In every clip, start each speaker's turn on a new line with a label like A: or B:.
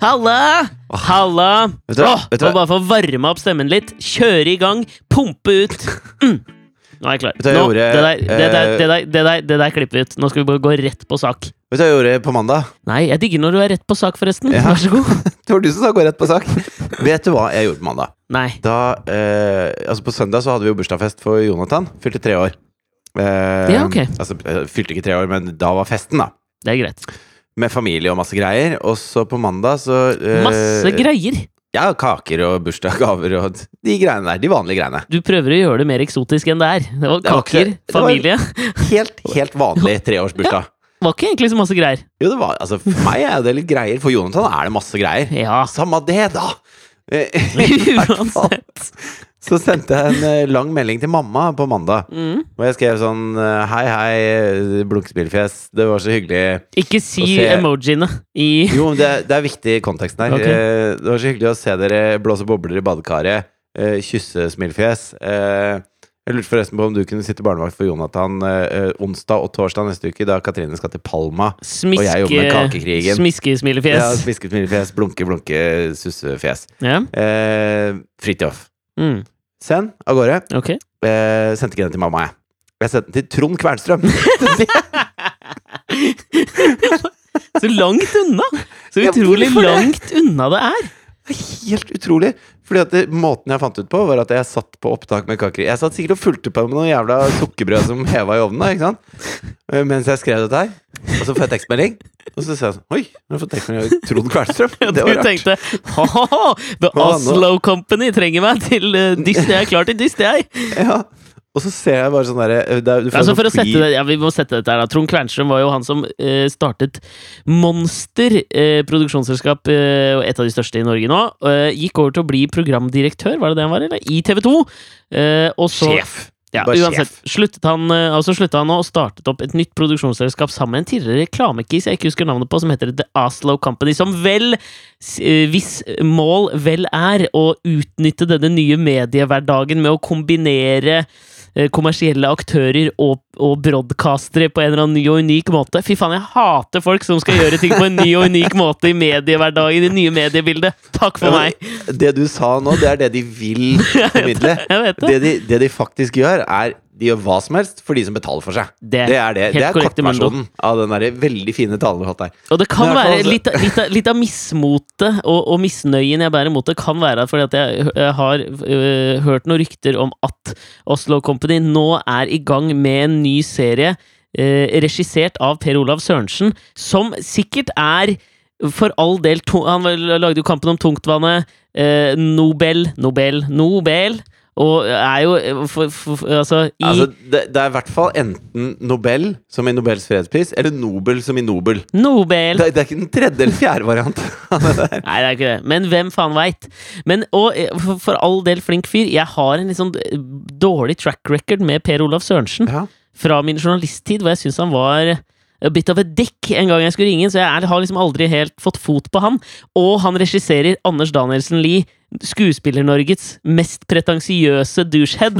A: Halla.
B: Halla!
A: Vet du hva?
B: Åh,
A: Vet du
B: og bare for å varme opp stemmen litt, kjøre i gang, pumpe ut. Mm. Nå er jeg klar.
A: Vet du hva jeg
B: Nå,
A: gjorde,
B: det, der, det, der,
A: eh,
B: det, der, det, der, det der klipper vi ut. Nå skal vi bare gå rett på sak.
A: Vet du hva jeg gjorde på mandag?
B: Nei, jeg digger når du er rett på sak, forresten.
A: Ja.
B: Vær så god.
A: Det var du som sa gå rett på sak. Vet du hva jeg gjorde på mandag?
B: Nei.
A: Da, eh, altså På søndag så hadde vi jo bursdagsfest for Jonathan. Fylte tre år. Eh,
B: Ja, ok.
A: Altså, eh, fylte ikke tre år, men da var festen, da.
B: Det er greit.
A: Med familie og masse greier. Og så på mandag så eh,
B: Masse greier.
A: Ja, kaker og bursdagsgaver og de greiene der. De vanlige greiene.
B: Du prøver å gjøre det mer eksotisk enn det er. Det var
A: Det var ikke-
B: kaker,
A: det var-
B: familie.
A: Helt, helt vanlig treårsbursdag.
B: Det var ikke egentlig så masse greier.
A: Jo, det var Altså, for meg er det litt greier. For Jonathan er det masse greier.
B: Ja.
A: Samme det, da!
B: Uansett.
A: Så sendte jeg en eh, lang melding til mamma på mandag.
B: Mm.
A: Og jeg skrev sånn eh, Hei, hei, eh, blunkespillfjes. Det var så hyggelig.
B: Ikke si emojiene i
A: Jo, men det, det er viktig i konteksten her.
B: Ok.
A: Eh, Det var så hyggelig å se dere blåse bobler i badekaret. Kysse smilfjes. Jeg lurte forresten på om du kunne sitte barnevakt for Jonathan eh, onsdag og torsdag neste uke, da Katrine skal til Palma. Og jeg jobber med kakekrigen. Ja,
B: Smiskesmilefjes.
A: Spiske smilefjes, blunke, blunke, sussefjes.
B: Ja.
A: Eh, Fridtjof.
B: Mm.
A: Send av gårde.
B: Okay.
A: Eh, sendte ikke den til mamma, jeg. Jeg sendte den til Trond Kvernstrøm.
B: Så langt unna! Så utrolig langt unna det er.
A: Helt utrolig. Fordi at det, Måten jeg fant ut på, var at jeg satt på opptak med kakeri. Jeg satt sikkert og fulgte på med noen jævla sukkerbrød som heva i ovnen. da, ikke sant? Eh, Mens jeg skrev dette her. Og så får jeg tekstmelding. Og så ser jeg sånn Oi, nå har jeg fått tekstmelding av Trond Kvernstrøm. Det var rart.
B: Du tenkte ha-ha, The Oslo Company trenger meg til uh, dyst. Jeg er klar til dyst, jeg.
A: Ja. Og så ser jeg bare sånn derre er- du
B: Altså
A: sånn
B: det, ja, Vi må sette dette her da Trond Kvernstrøm var jo han som eh, startet Monster eh, produksjonsselskap, eh, et av de største i Norge nå. eh, gikk over til å bli programdirektør, var det det han var? eller? I TV 2. Eh, og så
A: Sjef.
B: Ja,
A: Bare
B: uansett.
A: sjef.
B: Sluttet han, eh, altså sluttet han nå og startet opp et nytt produksjonsselskap sammen med en tidligere reklamekis jeg ikke husker navnet på, som heter The Oslo Company. Som vel, eh, hvis mål vel er å utnytte denne nye mediehverdagen med å kombinere eh, kommersielle aktører og, og broadcastere på en eller annen ny og unik måte. Fy faen, jeg hater folk som skal gjøre ting på en ny og unik måte i mediehverdagen, i det nye mediebildet. Takk for meg.
A: Det du sa nå, det er det de vil formidle.
B: Det.
A: Det de, det de faktisk gjør, er de gjør hva som helst for de som betaler for seg.
B: Det,
A: Det er det. Det er kortversjonen av den der veldig fine talen du har hatt der.
B: Og det kan
A: fall
B: være litt, litt, av- litt av mismotet og, og misnøyen jeg bærer mot det, kan være fordi at jeg, jeg har øh, hørt noen rykter om at Oslo Company nå er i gang med en ny serie øh, regissert av Per Olav Sørensen, som sikkert er for all del Han lagde jo Kampen om tungtvannet, øh, Nobel, Nobel, Nobel, og er jo for, for, Altså, i
A: Altså, det, det er i hvert fall enten Nobel, som i Nobels fredspris, eller Nobel, som i Nobel.
B: Nobel
A: Det, det er ikke den tredje eller fjerde variant.
B: Nei, det er ikke det. Men hvem faen veit? Men, og eh, for, for all del flink fyr, jeg har en litt sånn eh, dårlig track record med Per Olav Sørensen.
A: Ja.
B: Fra min journalisttid, hvor jeg syns han var a bit of a dick en gang jeg skulle ringe inn, så jeg er, har liksom aldri helt fått fot på han. Og han regisserer Anders Danielsen Lie, Skuespiller-Norges mest pretensiøse douchehead,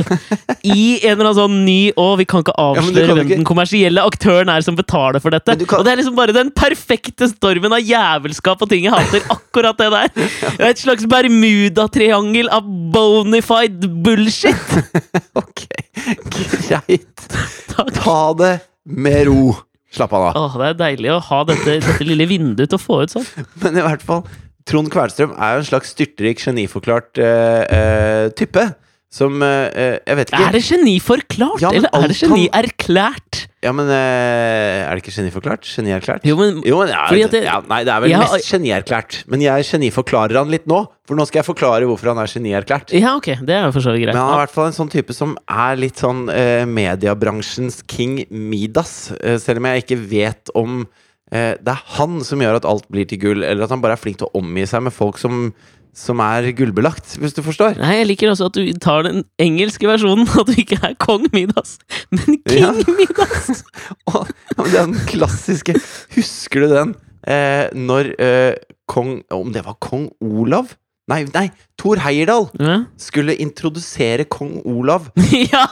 B: i en eller annen sånn ny Å, vi kan ikke avsløre ja,
A: kan
B: hvem
A: ikke-
B: den kommersielle aktøren er som betaler for dette.
A: Kan-
B: Og det er liksom bare den perfekte stormen av jævelskap og ting jeg hater. Akkurat det der. Et slags Bermudatriangel av bonified bullshit.
A: Ok, greit. Ta det med ro. Slapp av, da.
B: Åh, det er deilig å ha dette, dette lille vinduet til å få ut sånn.
A: Men i hvert fall, Trond Kvernstrøm er jo en slags styrtrik, geniforklart uh, uh, type. Som eh, Jeg vet ikke
B: Er det geniforklart,
A: Ja,
B: eller er det genierklært?
A: Ja, men eh, Er det ikke geniforklart? Genierklært?
B: Jo, men
A: Jo, men ja,
B: det-
A: ja, Nei, det er vel
B: Ja,
A: mest genierklært. Men jeg geniforklarer han litt nå. For nå skal jeg forklare hvorfor han er genierklært.
B: Ja, ok, det er for så vidt greit.
A: Men han er i hvert fall en sånn type som er litt sånn eh, mediebransjens King Midas. Eh, selv om jeg ikke vet om eh, det er han som gjør at alt blir til gull, eller at han bare er flink til å omgi seg med folk som, som er gullbelagt, hvis du forstår.
B: Nei, jeg liker også at du tar den engelske versjonen, at du ikke er kong Midas, men king
A: Ja.
B: Midas.
A: Og den klassiske Husker du den? Eh, når eh, kong Om det var kong Olav? Nei, nei, Thor Heyerdahl
B: Ja.
A: skulle introdusere kong Olav.
B: ja!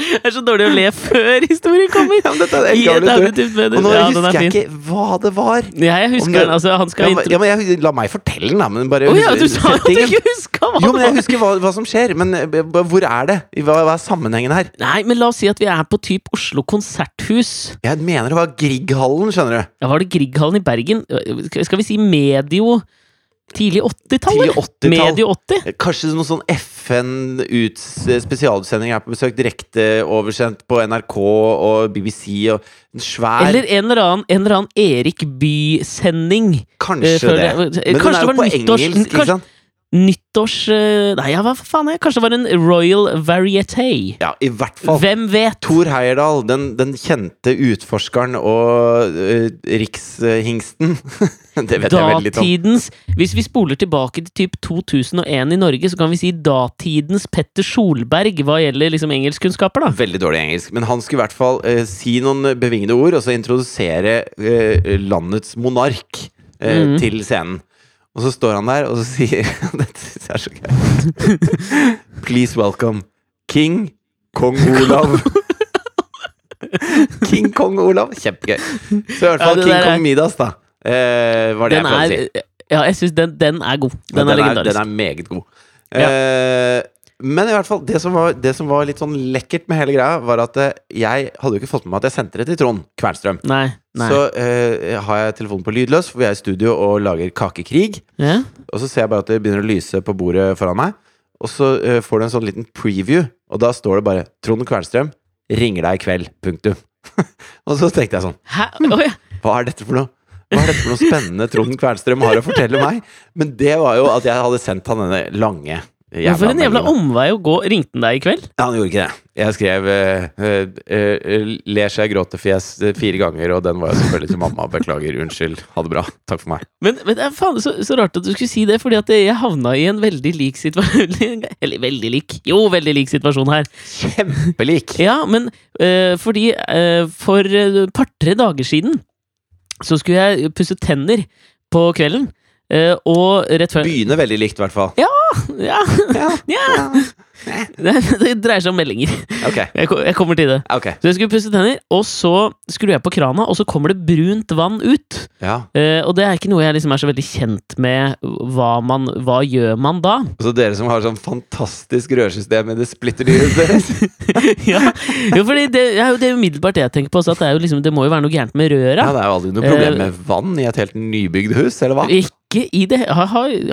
B: Det er så dårlig å le før historien kommer!
A: Ja, men dette er
B: I et
A: historie. Og nå
B: Ja, er
A: husker jeg ikke hva det var.
B: Ja, jeg husker
A: det-
B: den. Altså, han skal
A: Ja, men, ja, men jeg, la meg fortelle den, da. Men bare
B: oh, ja, du sa at du ikke huska hva
A: Jo, men jeg husker hva, hva som skjer. Men eh, hvor er det? Hva, hva er sammenhengen her?
B: Nei, men la oss si at vi er på typ Oslo konserthus.
A: Jeg mener det var Grieghallen, skjønner du.
B: Ja, var det Grieghallen i Bergen? Skal vi si medio Tidlig 80-tall?
A: Tidlig 80-tall.
B: Medio 80?
A: Kanskje noen sånn FN-spesialutsending er på besøk direkte oversendt på NRK og BBC og en svær
B: Eller en eller annen, en eller annen Erik Bye-sending.
A: Kanskje
B: eh,
A: det. Men
B: kanskje
A: den er jo på engelsk, ikke sant?
B: Nyttårs... eh, Nei, ja, hva faen er det? Kanskje det var en Royal Varieté?
A: Ja, i hvert fall.
B: Hvem vet?
A: Thor Heyerdahl, den, den kjente utforskeren og uh, rikshingsten. det vet jeg veldig litt om.
B: Datidens Hvis vi spoler tilbake til typ 2001 i Norge, så kan vi si datidens Petter Solberg hva gjelder liksom engelskkunnskaper, da.
A: Veldig dårlig engelsk, men han skulle i hvert fall uh, si noen bevingede ord, og så introdusere uh, landets monark
B: Mhm.
A: til scenen. Og så står han der, og så sier Dette syns jeg er så gøy. Please welcome King Kong Olav. King Kong Olav. Kjempegøy. Så i hvert fall
B: ja,
A: King
B: er-
A: Kong Midas, da. Eh, var det
B: Den
A: jeg prøvde å si.
B: Ja, jeg syns den, den er god. Den,
A: den
B: er legendarisk.
A: Den er meget god. Eh, men i hvert fall, det som, var, det som var litt sånn lekkert med hele greia, var at eh, jeg hadde jo ikke fått med meg at jeg sendte det til Trond Kvernstrøm.
B: Nei. Nei.
A: Så eh, har jeg telefonen på lydløs, for vi er i studio og lager kakekrig.
B: ja?
A: Og så ser jeg bare at det begynner å lyse på bordet foran meg. Og så eh, får du en sånn liten preview, og da står det bare 'Trond Kvernstrøm ringer deg i kveld'. Punktum. og så tenkte jeg sånn
B: ja.
A: hva er dette for noe? Hva er dette for noe spennende Trond Kvernstrøm har å fortelle meg? Men det var jo at jeg hadde sendt han denne lange
B: Men For en jævla omvei å gå. Ringte han deg i kveld?
A: Ja, han gjorde ikke det. Jeg skrev uh, uh, uh, 'ler seg gråtefjes' fjes' fire ganger, og den var jo selvfølgelig til mamma. Beklager, unnskyld. Ha det bra. Takk for meg.
B: Men, men det er faen så, så rart at du skulle si det, fordi at jeg havna i en veldig lik situasjon Eller veldig lik Jo, veldig lik situasjon her.
A: Kjempelik!
B: Ja, men fordi for et par-tre dager siden så skulle jeg pusse tenner på kvelden. Eh, og rett før
A: Begynner veldig likt, i hvert fall.
B: Ja!
A: Ja,
B: ja. Det, det dreier seg om meldinger.
A: Ok.
B: Jeg, jeg kommer til det.
A: ok
B: Så jeg skulle pusse tenner, og så skrur jeg på krana, og så kommer det brunt vann ut.
A: Ja.
B: Eh, og det er ikke noe jeg liksom er så veldig kjent med. Hva, man, hva gjør man da?
A: Og så dere som har sånn fantastisk rørsystem med det splitter huset deres.
B: ja, jo, fordi det er jo det umiddelbart jeg tenker på. Så at det, er jo liksom, det må jo være noe gærent med røra.
A: Ja, det er jo aldri noe problem
B: Eh,
A: med vann i et helt nybygd hus, eller hva?
B: Ikke i det har,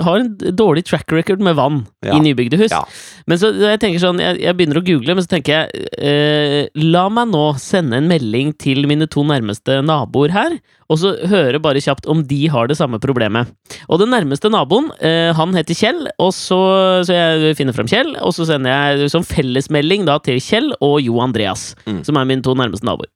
B: har en dårlig track record med vann
A: Ja.
B: i nybygde hus.
A: Ja.
B: Men så jeg tenker sånn jeg, jeg begynner å google, men så tenker jeg eh, La meg nå sende en melding til mine to nærmeste naboer her, og så høre bare kjapt om de har det samme problemet. Og den nærmeste naboen, eh, han heter Kjell, og så, så jeg finner frem Kjell, og så sender jeg som fellesmelding da til Kjell og Jo Andreas,
A: Mm.
B: som er mine to nærmeste naboer.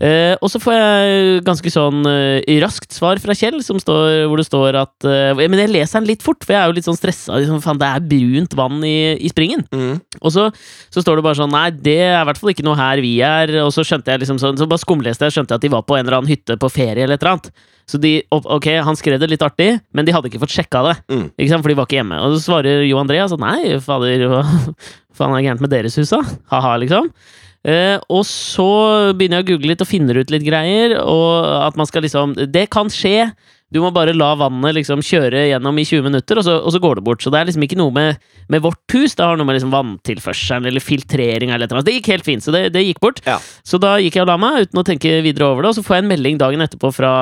B: Eh, og så får jeg ganske sånn eh, raskt svar fra Kjell, som står, hvor det står at eh, Men jeg leser den litt fort, for jeg er jo litt sånn stressa. Liksom, faen, det er brunt vann i, i springen.
A: Mm.
B: Og så, så står det bare sånn Nei, det er i hvert fall ikke noe her vi er. Og så skjønte jeg liksom sånn Så bare skumleste jeg, skjønte at de var på en eller annen hytte på ferie eller et eller annet. Så de Ok, han skrev det litt artig, men de hadde ikke fått sjekka det.
A: Mm.
B: Ikke sant, For de var ikke hjemme. Og så svarer Jo Andreas at nei, fader, hva faen er gærent med deres hus, da? Ha-ha, liksom. Uh, og så begynner jeg å google litt og finner ut litt greier, og at man skal liksom Det kan skje. Du må bare la vannet liksom kjøre gjennom i 20 minutter, og så, og så går det bort. Så det er liksom ikke noe med, med vårt hus. Det har noe med liksom vanntilførselen eller filtrering eller noe. Det gikk helt fint, så det, det gikk bort.
A: Ja.
B: Så da gikk jeg og la meg uten å tenke videre over det, og så får jeg en melding dagen etterpå fra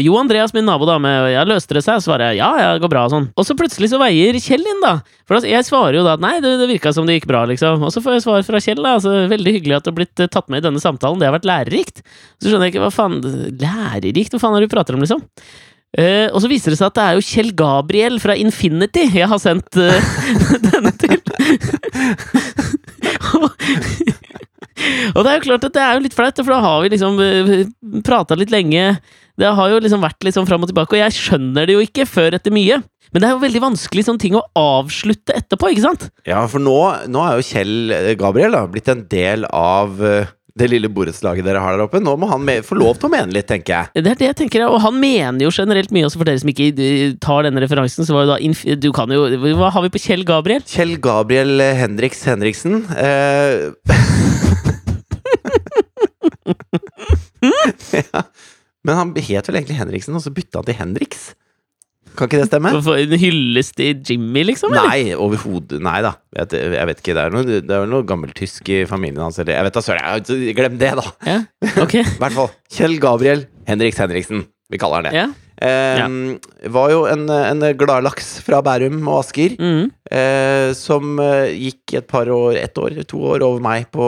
B: Jo Andreas, min nabo, da, med ja, løste det seg? Så svarer jeg ja, ja, det går bra og sånn. Og så plutselig så veier Kjell inn, da. For altså, jeg svarer jo da at nei, det, det virka som det gikk bra, liksom. Og så får jeg svar fra Kjell, da. Altså, veldig hyggelig at du har blitt eh, tatt med i denne samtalen, det har vært lærerikt. Så skjønner jeg ikke hva faen Lærerikt? Hva faen er det du prater om, liksom? Eh, og så viser det seg at det er jo Kjell Gabriel fra Infinity jeg har sendt uh, denne til. og det er jo klart at det er jo litt flaut, for da har vi liksom prata litt lenge. Det har jo liksom vært litt sånn fram og tilbake, og jeg skjønner det jo ikke før etter mye. Men det er jo veldig vanskelig sånn ting å avslutte etterpå, ikke sant?
A: Ja, for nå, nå er jo Kjell eh, Gabriel da, blitt en del av eh, det lille borettslaget dere har der oppe. Nå må han få lov til å mene litt, tenker jeg.
B: Det er det jeg tenker, og han mener jo generelt mye. Også for dere som ikke eh, tar denne referansen, så var jo da Du kan jo Hva har vi på Kjell Gabriel?
A: Kjell Gabriel eh, Henriks Henriksen. Uh, ja. Men han het vel egentlig Henriksen, og så bytta han til Henriks. Kan ikke det stemme?
B: For En hyllest til Jimmy, liksom? eller?
A: Nei, overhodet Nei da. Jeg, jeg vet ikke. Det er, noe, det er vel noe gammeltysk i familien hans. Eller jeg vet da søren. Glem det, da!
B: Ja, okay.
A: I hvert fall. Kjell Gabriel Henriks Henriksen. Vi kaller han det.
B: Ja.
A: Eh, Var jo en, en gladlaks fra Bærum og Asker.
B: Mm.
A: eh, som eh, gikk et par år, ett år, to år over meg på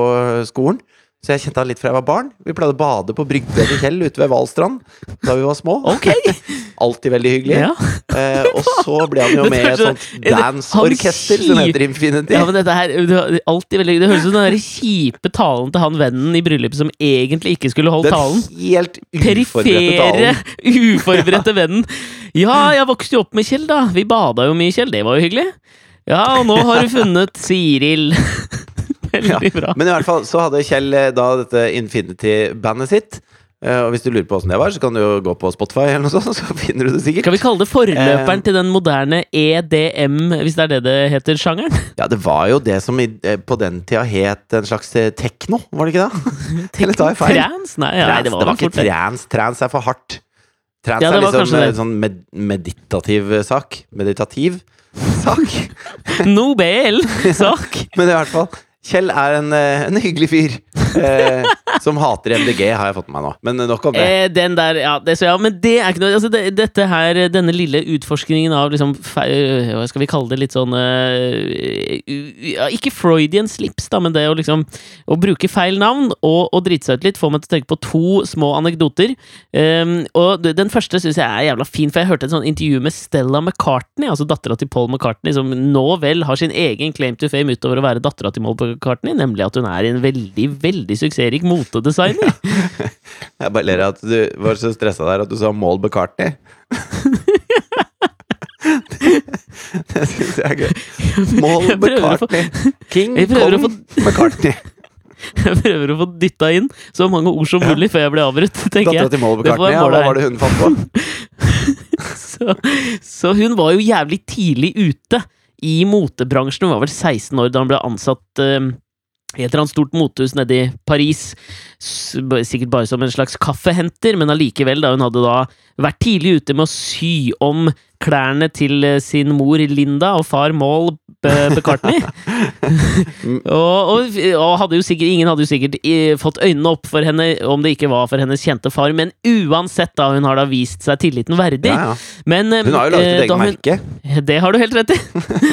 A: skolen. Så jeg kjente han litt fra jeg var barn. Vi pleide å bade på brygga til Kjell ute ved Hvalstrand da vi var små.
B: Ok!
A: Alltid veldig hyggelig.
B: Ja.
A: Eh, og så ble han jo med i et sånt
B: er
A: dance-orkester som heter Infinity.
B: Ja, men dette her Det alltid veldig Det høres ut som den der kjipe talen til han vennen i bryllupet som egentlig ikke skulle holdt
A: Den
B: talen.
A: helt uforberedte
B: Perifere,
A: talen.
B: uforberedte vennen. Ja, jeg vokste jo opp med Kjell, da. Vi bada jo mye, Kjell. Det var jo hyggelig. Ja, og nå har du funnet Siril. Veldig bra.
A: Men i hvert fall så hadde Kjell eh, da dette Infinity-bandet sitt. Eh, og hvis du lurer på åssen det var, så kan du jo gå på Spotify eller noe sånt, så finner du det sikkert.
B: Kan vi kalle det forløperen
A: Eh.
B: til den moderne EDM, hvis det er det det heter, sjangeren?
A: Ja, det var jo det som i, eh, på den tida het en slags tekno, var det ikke det? Eller tar jeg feil?
B: Trans? Nei, ja, nei,
A: Trans,
B: det var, vel
A: ikke
B: fort
A: trans. Trans er for hardt. Trans
B: Ja,
A: er
B: var
A: liksom en
B: det.
A: sånn med, meditativ sak. Meditativ sak.
B: Nobel-sak!
A: Men i hvert fall, Kjell er en, eh, en hyggelig fyr. Eh, som hater MDG, har jeg fått med meg nå. Men nok om det.
B: Eh, den der, ja, det, så ja, men det er ikke noe altså det, Dette her, denne lille utforskningen av liksom feil, Hva skal vi kalle det? Litt sånn uh, u- ja, Ikke Freudian slips, da, men det å liksom Å bruke feil navn og, og drite seg ut litt får meg til å tenke på to små anekdoter. Um, og den første syns jeg er jævla fin, for jeg hørte et sånt intervju med Stella McCartney, altså dattera til Paul McCartney, som nå vel har sin egen claim to fame utover å være dattera til Paul McCartney, nemlig at hun er en veldig, veldig suksessrik motedesigner.
A: Jeg bare ler av at du var så stressa der at du sa Maul McCartney. det syns jeg er gøy.
B: Få-
A: McCartney. King Kong McCartney.
B: Jeg prøver å få dytta inn så mange ord som mulig før jeg blir avbrutt, tenker jeg.
A: til
B: Mål
A: McCartney. Ja, hva var det hun fant på?
B: Så, så hun var jo jævlig tidlig ute i motebransjen. Hun var vel 16 år da hun ble ansatt uh, i et eller annet stort motehus nede i Paris. Sikkert bare som en slags kaffehenter, men allikevel, da hun hadde da vært tidlig ute med å sy om klærne til eh, sin mor Linda og far Maul McCartney. og, og, og hadde sikkert, ingen hadde jo sikkert eh, fått øynene opp for henne om det ikke var for hennes kjente far, men uansett, da, hun har da vist seg tilliten verdig.
A: Ja, ja.
B: Men, eh,
A: Hun har jo laget
B: eh,
A: et eget
B: hun-
A: merke.
B: det har du helt rett i.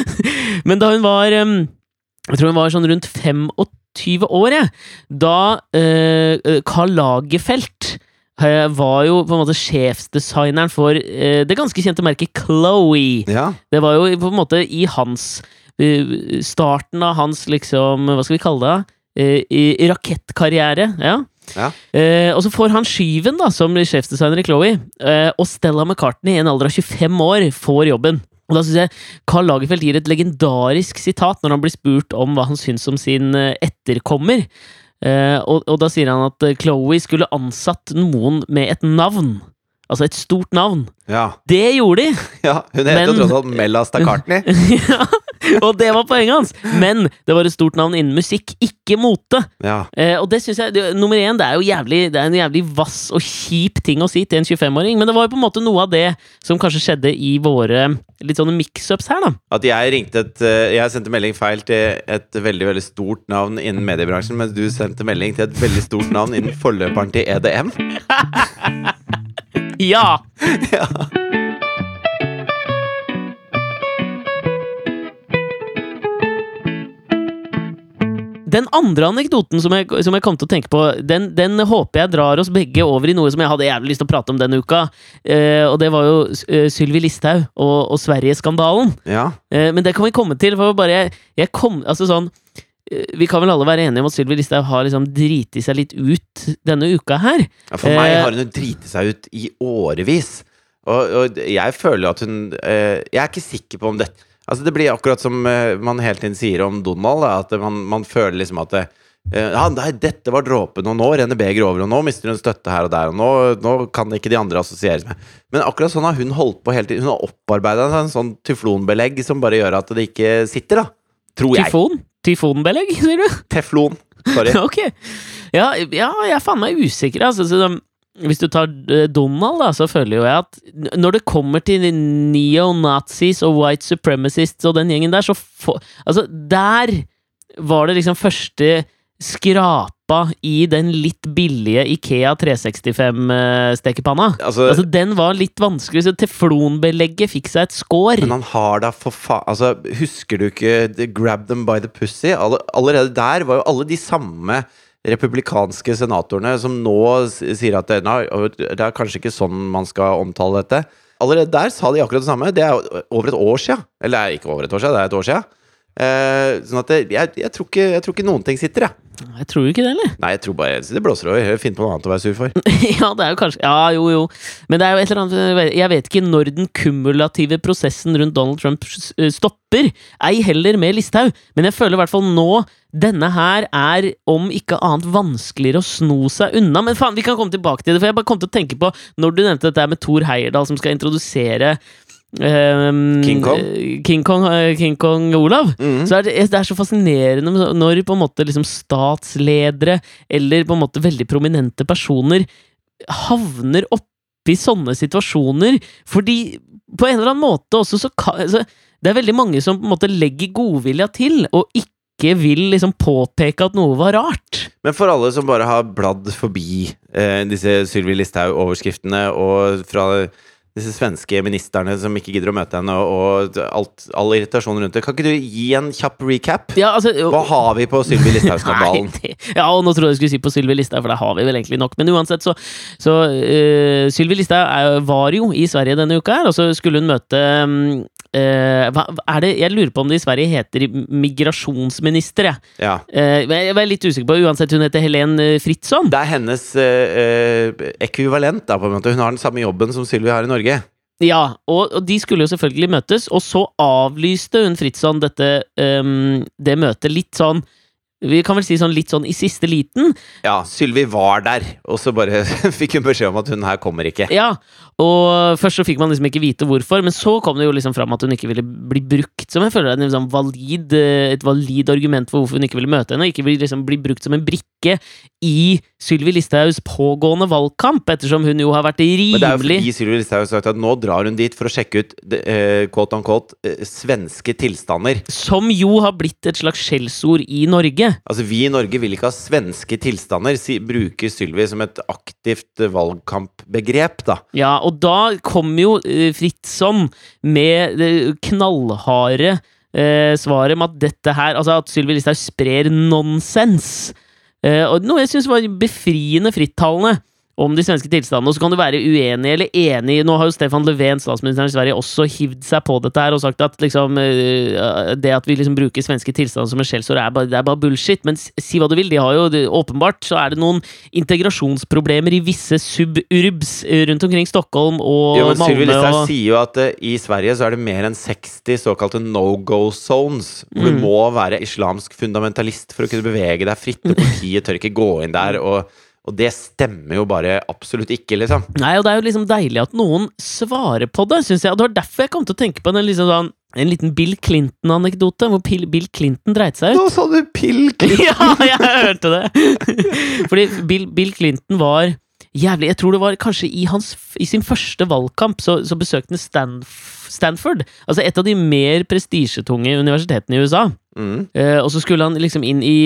B: Men da hun var Jeg tror hun var sånn rundt 25 år, jeg. Da eh, Karl Lagerfeldt eh, var jo på en måte sjefsdesigneren for eh, det ganske kjente merket Chloé.
A: Ja.
B: Det var jo på en måte i hans eh, Starten av hans liksom Hva skal vi kalle det? Eh, i, rakettkarriere. Ja.
A: Ja.
B: Eh, og så får han skyven da som sjefsdesigner i Chloé, eh, og Stella McCartney, i en alder av 25 år, får jobben. Og da synes jeg Karl Lagerfeldt gir et legendarisk sitat når han blir spurt om hva han syns om sin etterkommer. Eh, og, og da sier han at eh, Chloé skulle ansatt noen med et navn. Altså et stort navn.
A: Ja.
B: Det gjorde de!
A: ja. Hun heter jo tross alt Mella Stakkartney.
B: ja, og det var poenget hans! Men det var et stort navn innen musikk, ikke mote.
A: Ja.
B: Eh, og det synes jeg, det, Nummer én, det er jo jævlig, det er en jævlig vass og kjip ting å si til en 25-åring, men det var jo på en måte noe av det som kanskje skjedde i våre litt sånne mix-ups her, da.
A: At jeg ringte et eh, Jeg sendte melding feil til et veldig veldig stort navn innen mediebransjen, mens du sendte melding til et veldig stort navn innen forløperen til EDM.
B: Ja!
A: ja.
B: Den andre anekdoten som jeg, som jeg kom til å tenke på, den, den håper jeg drar oss begge over i noe som jeg hadde jævlig lyst til å prate om denne uka. Eh, og det var jo uh, Sylvi Listhaug og, og Sverige-skandalen.
A: ja.
B: Eh, men det kan vi komme til, for bare jeg, jeg kom Altså sånn eh, Vi kan vel alle være enige om at Sylvi Listhaug har liksom driti seg litt ut denne uka her.
A: Ja, For meg
B: Eh,
A: har hun jo driti seg ut i årevis. Og, og jeg føler at hun Jeg er ikke sikker på om dette Altså Det blir akkurat som eh, man hele tiden sier om Donald, da, at man, man føler liksom at det, eh, ja, nei, dette var dråpen, og nå renner begeret over, og nå mister hun støtte her og der, og nå, nå kan ikke de andre assosieres med. Men akkurat sånn har hun holdt på hele tiden. Hun har opparbeida en sånn tyflonbelegg som bare gjør at det ikke sitter, da. Tror jeg.
B: Tyfon? Tyfonbelegg, sier du?
A: Teflon. Sorry.
B: ok. Ja, ja, jeg er faen meg usikker, altså. Så, hvis du tar eh, Donald, da, så føler jo jeg at når det kommer til neo-nazis og white supremacists og den gjengen der, så få, Altså, der var det liksom første skrapa i den litt billige Ikea 365-stekepanna.
A: Altså,
B: Altså, den var litt vanskelig, så teflonbelegget fikk seg et skår.
A: men han har da for faen Altså, husker du ikke the Grab them by the pussy? Alle, allerede der var jo alle de samme republikanske senatorene som nå sier at det, det er kanskje ikke sånn man skal omtale dette. Allerede der sa de akkurat det samme. Det er over et år sia. Eller ikke over et år sia, det er et år sia. Eh, sånn at det, jeg, jeg, tror ikke, jeg tror ikke noen ting sitter, jeg.
B: Jeg tror ikke det, eller?
A: Nei, jeg tror bare det blåser over. Finn på noe annet å være sur for.
B: ja, det er jo kanskje Ja, jo, jo. Men det er jo et eller annet Jeg vet ikke når den kumulative prosessen rundt Donald Trump stopper. Ei heller med Listhaug. Men jeg føler i hvert fall nå denne her er om ikke annet vanskeligere å sno seg unna. Men faen, vi kan komme tilbake til det, for jeg bare kom til å tenke på når du nevnte dette med Thor Heyerdahl som skal introdusere um,
A: King Kong?
B: King Kong, eh, King Kong Olav.
A: Mm.
B: Så er det, det er så fascinerende når på en måte liksom statsledere eller på en måte veldig prominente personer havner oppi sånne situasjoner, fordi på en eller annen måte også så altså, Det er veldig mange som på en måte legger godvilja til, og ikke vil liksom påpeke at noe var rart.
A: Men for alle som bare har bladd forbi eh, disse Sylvi Listhaug-overskriftene, og fra disse svenske ministerne som ikke gidder å møte henne, og alt, all irritasjonen rundt det, kan ikke du gi en kjapp recap?
B: Ja, altså,
A: Hva har vi på Sylvi Listhaug-skandalen?
B: Ja, og nå tror jeg skulle si på Sylvi Listhaug, for det har vi vel egentlig nok. Men uansett, så, så uh, Sylvi Listhaug var jo i Sverige denne uka her, og så skulle hun møte um, Uh, det, Jeg lurer på om det i Sverige heter migrasjonsminister, jeg.
A: Ja.
B: Uh, jeg var litt usikker på. Uansett, hun heter Helen eh, Fritzon.
A: Det er hennes uh, eh, ekvivalent, da, på en måte. Hun har den samme jobben som Sylvi har i Norge.
B: Ja, og, og de skulle jo selvfølgelig møtes, og så avlyste hun Fritzson dette um, det møtet litt sånn Vi kan vel si sånn litt sånn i siste liten.
A: Ja, Sylvi var der, og så bare fikk hun beskjed om at hun her kommer ikke.
B: Ja, og først så fikk man liksom ikke vite hvorfor, men så kom det jo liksom fram at hun ikke ville bli brukt som jeg føler er en liksom valid, eh, et valid argument for hvorfor hun ikke ville møte henne, og ikke ville liksom bli brukt som en brikke i Sylvi Listhaugs pågående valgkamp, ettersom hun jo har vært rimelig
A: Men det er jo fordi Sylvi Listhaug har sagt at nå drar hun dit for å sjekke ut uh, quote on quote eh, svenske tilstander.
B: Som jo har blitt et slags skjellsord i Norge.
A: Altså, vi i Norge vil ikke ha svenske tilstander, si, bruker Sylvi som et aktivt eh, valgkampbegrep, da.
B: Ja, og da kom jo eh, Fritzson med det knallharde eh, svaret med at dette her Altså at Sylvi Listhaug sprer nonsens. Eh, noe jeg syns var befriende frittalende om de svenske tilstandene. Og så kan du være uenig eller enig. Nå har jo Stefan Löfven, statsministeren i Sverige, også hivd seg på dette her og sagt at liksom eh, det at vi liksom bruker svenske tilstander som en skjellsord, det er bare bullshit. Men si hva du vil, de har jo det, åpenbart så er det noen integrasjonsproblemer i visse suburbs eh, rundt omkring Stockholm og
A: Jo, men Sylvi
B: Malmö.
A: Listhaug
B: Og,
A: sier jo at uh, i Sverige så er det mer enn 60 såkalte no go zones. Hvor du
B: Mm.
A: må være islamsk fundamentalist for å kunne bevege deg fritt, og politiet tør ikke gå inn der. Og, og det stemmer jo bare absolutt ikke, liksom.
B: nei, og det er jo liksom deilig at noen svarer på det, syns jeg. Og det var derfor jeg kom til å tenke på en, liksom sånn, en liten Bill Clinton-anekdote, hvor Pil- Bill Clinton dreit seg ut.
A: Nå sa du pill!
B: ja, jeg hørte det! Fordi Bill, Bill Clinton var jævlig Jeg tror det var kanskje i, hans, i sin første valgkamp så, så besøkte han Stanf Stanford. Altså et av de mer prestisjetunge universitetene i USA.
A: Mm.
B: Uh, og så skulle han liksom inn i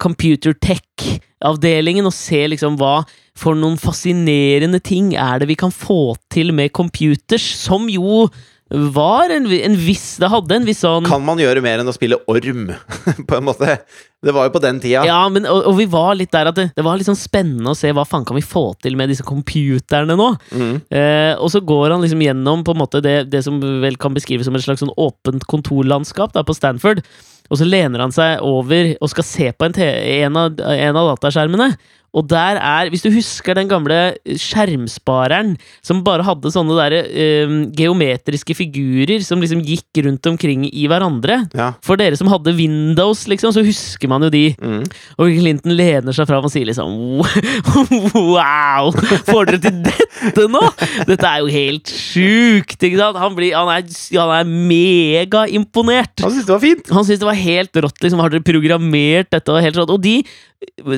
B: computer computer tech-avdelingen og se liksom hva for noen fascinerende ting er det vi kan få til med computers, som jo var en, en viss Det hadde en viss sånn
A: Kan man gjøre mer enn å spille orm, på en måte? Det var jo på den tida.
B: Ja, men, og, og vi var litt der at det, det var litt sånn spennende å se hva faen kan vi få til med disse computerne nå.
A: Mm.
B: Eh, og så går han liksom gjennom på en måte det, det som vel kan beskrives som et slags sånn åpent kontorlandskap da, på Stanford. Og så lener han seg over og skal se på en, en, av, av dataskjermene. Og der er, hvis du husker den gamle skjermspareren som bare hadde sånne der, eh, geometriske figurer som liksom gikk rundt omkring i hverandre.
A: Ja.
B: For dere som hadde Windows, liksom, så husker man jo de.
A: Mm.
B: Og Clinton lener seg fram og sier liksom Wow! Får dere til dette nå?! Dette er jo helt sjukt! Ikke sant? Han, blir, han er, han er megaimponert!
A: Han syntes det var fint!
B: Han syntes det var helt rått. liksom, Har dere programmert dette? Og, helt rått. og de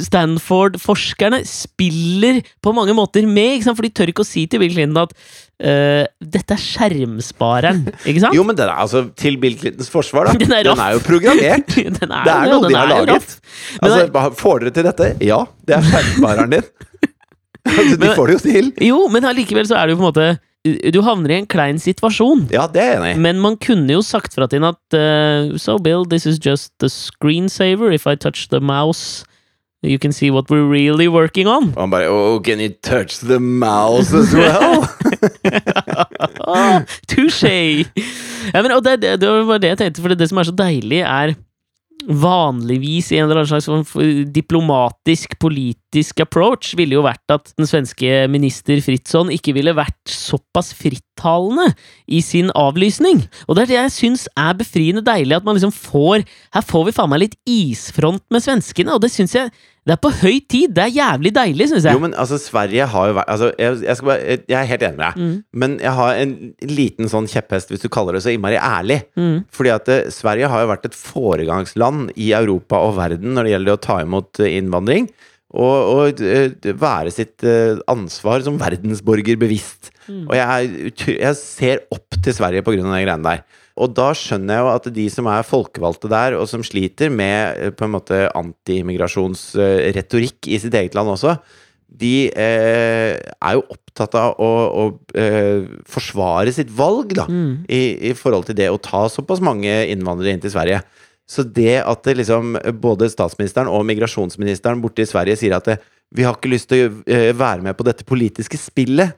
B: Stanford-forskerne spiller på mange måter med, for de tør ikke å si til Bill Clinton at uh, dette er skjermspareren, ikke sant?
A: Jo, men den er altså til Bill Clintons forsvar, da.
B: Den er raff.
A: jo programmert.
B: Den er
A: Det er noe
B: den
A: de har
B: er
A: laget. Altså, er... får dere til dette? Ja, det er skjermspareren din. Altså, de
B: Men-
A: får det jo til.
B: Jo, men allikevel så er det jo på en måte Du havner i en klein situasjon.
A: Ja, det er jeg.
B: Men man kunne jo sagt fra til henne at uh, So Bill, this is just a screensaver. If I touch the mouse, you can see what we're really working on.
A: Og han bare Oh, can you touch the mouse as well?
B: Ah, Touché! Ja, men, og det, det, det var det jeg tenkte, for det som er så deilig, er Vanligvis i en eller annen slags diplomatisk, politisk approach ville jo vært at den svenske minister Fritzson ikke ville vært såpass frittalende i sin avlysning. Og det er det jeg syns er befriende deilig, at man liksom får Her får vi faen meg litt isfront med svenskene, og det syns jeg det er på høy tid! Det er jævlig deilig, syns jeg.
A: Jo, men altså, Sverige har jo vært altså, jeg, jeg, skal bare, jeg er helt enig med deg,
B: Mm.
A: men jeg har en liten sånn kjepphest, hvis du kaller det så innmari ærlig.
B: Mm.
A: Fordi at eh, Sverige har jo vært et foregangsland i Europa og verden når det gjelder å ta imot eh, innvandring. Og, og eh, være sitt ansvar som verdensborger bevisst.
B: Mm.
A: Og jeg, er jeg ser opp til Sverige på grunn av de greiene der. Og da skjønner jeg jo at de som er folkevalgte der, og som sliter med eh, på en måte anti-immigrasjonsretorikk i sitt eget land også, de eh, er jo opptatt av å, å eh, forsvare sitt valg, da
B: Mm.
A: i, i forhold til det å ta såpass mange innvandrere inn til Sverige. Så det at det liksom både statsministeren og migrasjonsministeren borte i Sverige sier at det, vi har ikke lyst til å eh, være med på dette politiske spillet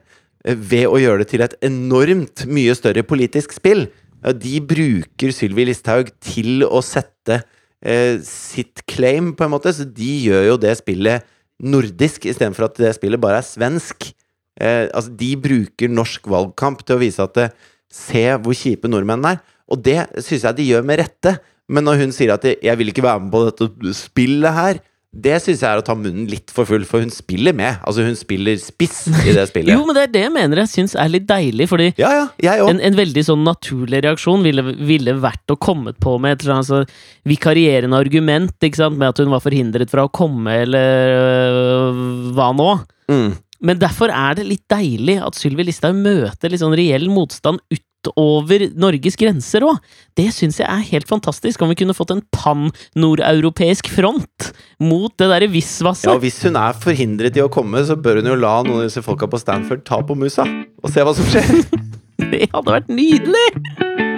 A: eh, ved å gjøre det til et enormt mye større politisk spill. Ja, De bruker Sylvi Listhaug til å sette eh, sitt claim, på en måte. Så de gjør jo det spillet nordisk, istedenfor at det spillet bare er svensk. Eh, altså, de bruker norsk valgkamp til å vise at det, Se hvor kjipe nordmennene er. Og det syns jeg de gjør med rette. Men når hun sier at 'jeg vil ikke være med på dette spillet her', det syns jeg er å ta munnen litt for full, for hun spiller med. Altså, hun spiller spiss i det spillet.
B: Jo, men det er det jeg mener jeg syns er litt deilig, fordi
A: Ja, ja,
B: en, en veldig sånn naturlig reaksjon ville, ville vært å kommet på med et eller annet så vikarierende argument, ikke sant, med at hun var forhindret fra å komme, eller øh, hva nå.
A: Mm.
B: Men derfor er det litt deilig at Sylvi Listhaug møter litt sånn reell motstand utover Norges grenser òg. Det syns jeg er helt fantastisk, om vi kunne fått en pan-nordeuropeisk front mot det derre
A: Ja,
B: visvaset.
A: og hvis hun er forhindret i å komme, så bør hun jo la noen av disse folka på Stanford ta på musa, og se hva som skjer.
B: Det hadde vært nydelig!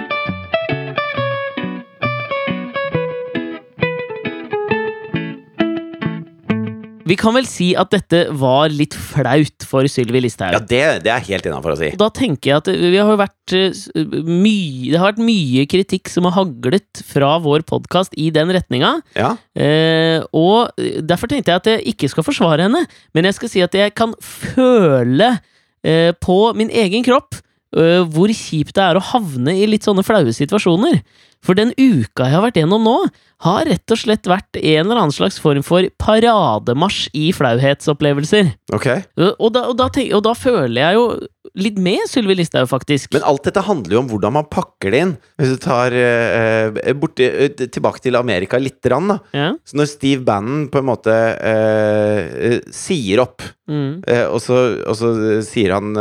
B: Vi kan vel si at dette var litt flaut for Sylvi Listhaug.
A: Ja, det, det er helt innafor å si.
B: Og da tenker jeg at vi har vært eh, mye, Det har vært mye kritikk som har haglet fra vår podkast i den retninga.
A: Ja.
B: Eh, og derfor tenkte jeg at jeg ikke skal forsvare henne, men jeg skal si at jeg kan føle eh, på min egen kropp eh, hvor kjipt det er å havne i litt sånne flaue situasjoner. For den uka jeg har vært gjennom nå, har rett og slett vært en eller annen slags form for parademarsj i flauhetsopplevelser.
A: Ok.
B: Og da, og da, tenk, og da føler jeg jo litt med Sylvi Listhaug, faktisk.
A: Men alt dette handler jo om hvordan man pakker det inn. Hvis du tar eh, eh, borti, eh, tilbake til Amerika lite grann, da.
B: ja.
A: Så når Steve Bannon på en måte eh, eh, sier opp,
B: Mm.
A: eh, og, så, og så sier han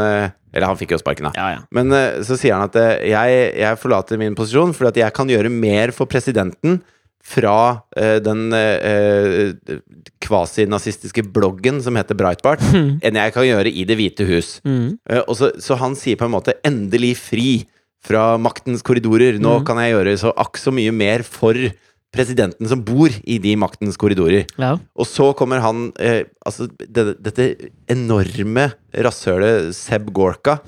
A: Eller han fikk jo sparken, da.
B: ja, ja.
A: Men eh, så sier han at eh, jeg, jeg forlater min posisjon fordi at jeg kan gjøre mer for presidenten fra uh, den uh, kvasinazistiske bloggen som heter Breitbart, enn jeg kan gjøre i Det hvite hus.
B: Mm.
A: Uh, så, så han sier på en måte 'endelig fri fra maktens korridorer'. Nå
B: mm.
A: kan jeg gjøre så akk så mye mer for presidenten som bor i de maktens korridorer.
B: ja.
A: Og så kommer han eh, Altså, det, dette enorme rasshølet Seb Gorka.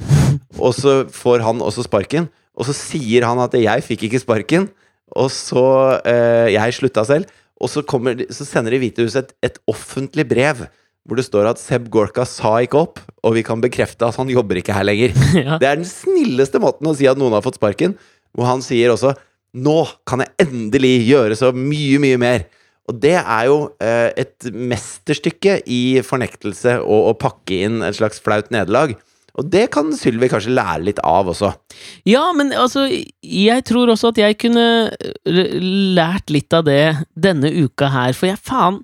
A: Og så får han også sparken. Og så sier han at 'jeg fikk ikke sparken', og så eh, Jeg slutta selv. Og så, kommer, så sender Det hvite huset et, et offentlig brev hvor det står at Seb Gorka sa ikke opp, og vi kan bekrefte at han jobber ikke her lenger.
B: ja.
A: Det er den snilleste måten å si at noen har fått sparken. Hvor han sier også 'Nå kan jeg endelig gjøre så mye, mye mer'. Og det er jo eh, et mesterstykke i fornektelse og å pakke inn et slags flaut nederlag. Og det kan Sylvi kanskje lære litt av også.
B: Ja, men altså, jeg tror også at jeg kunne lært litt av det denne uka her, for jeg faen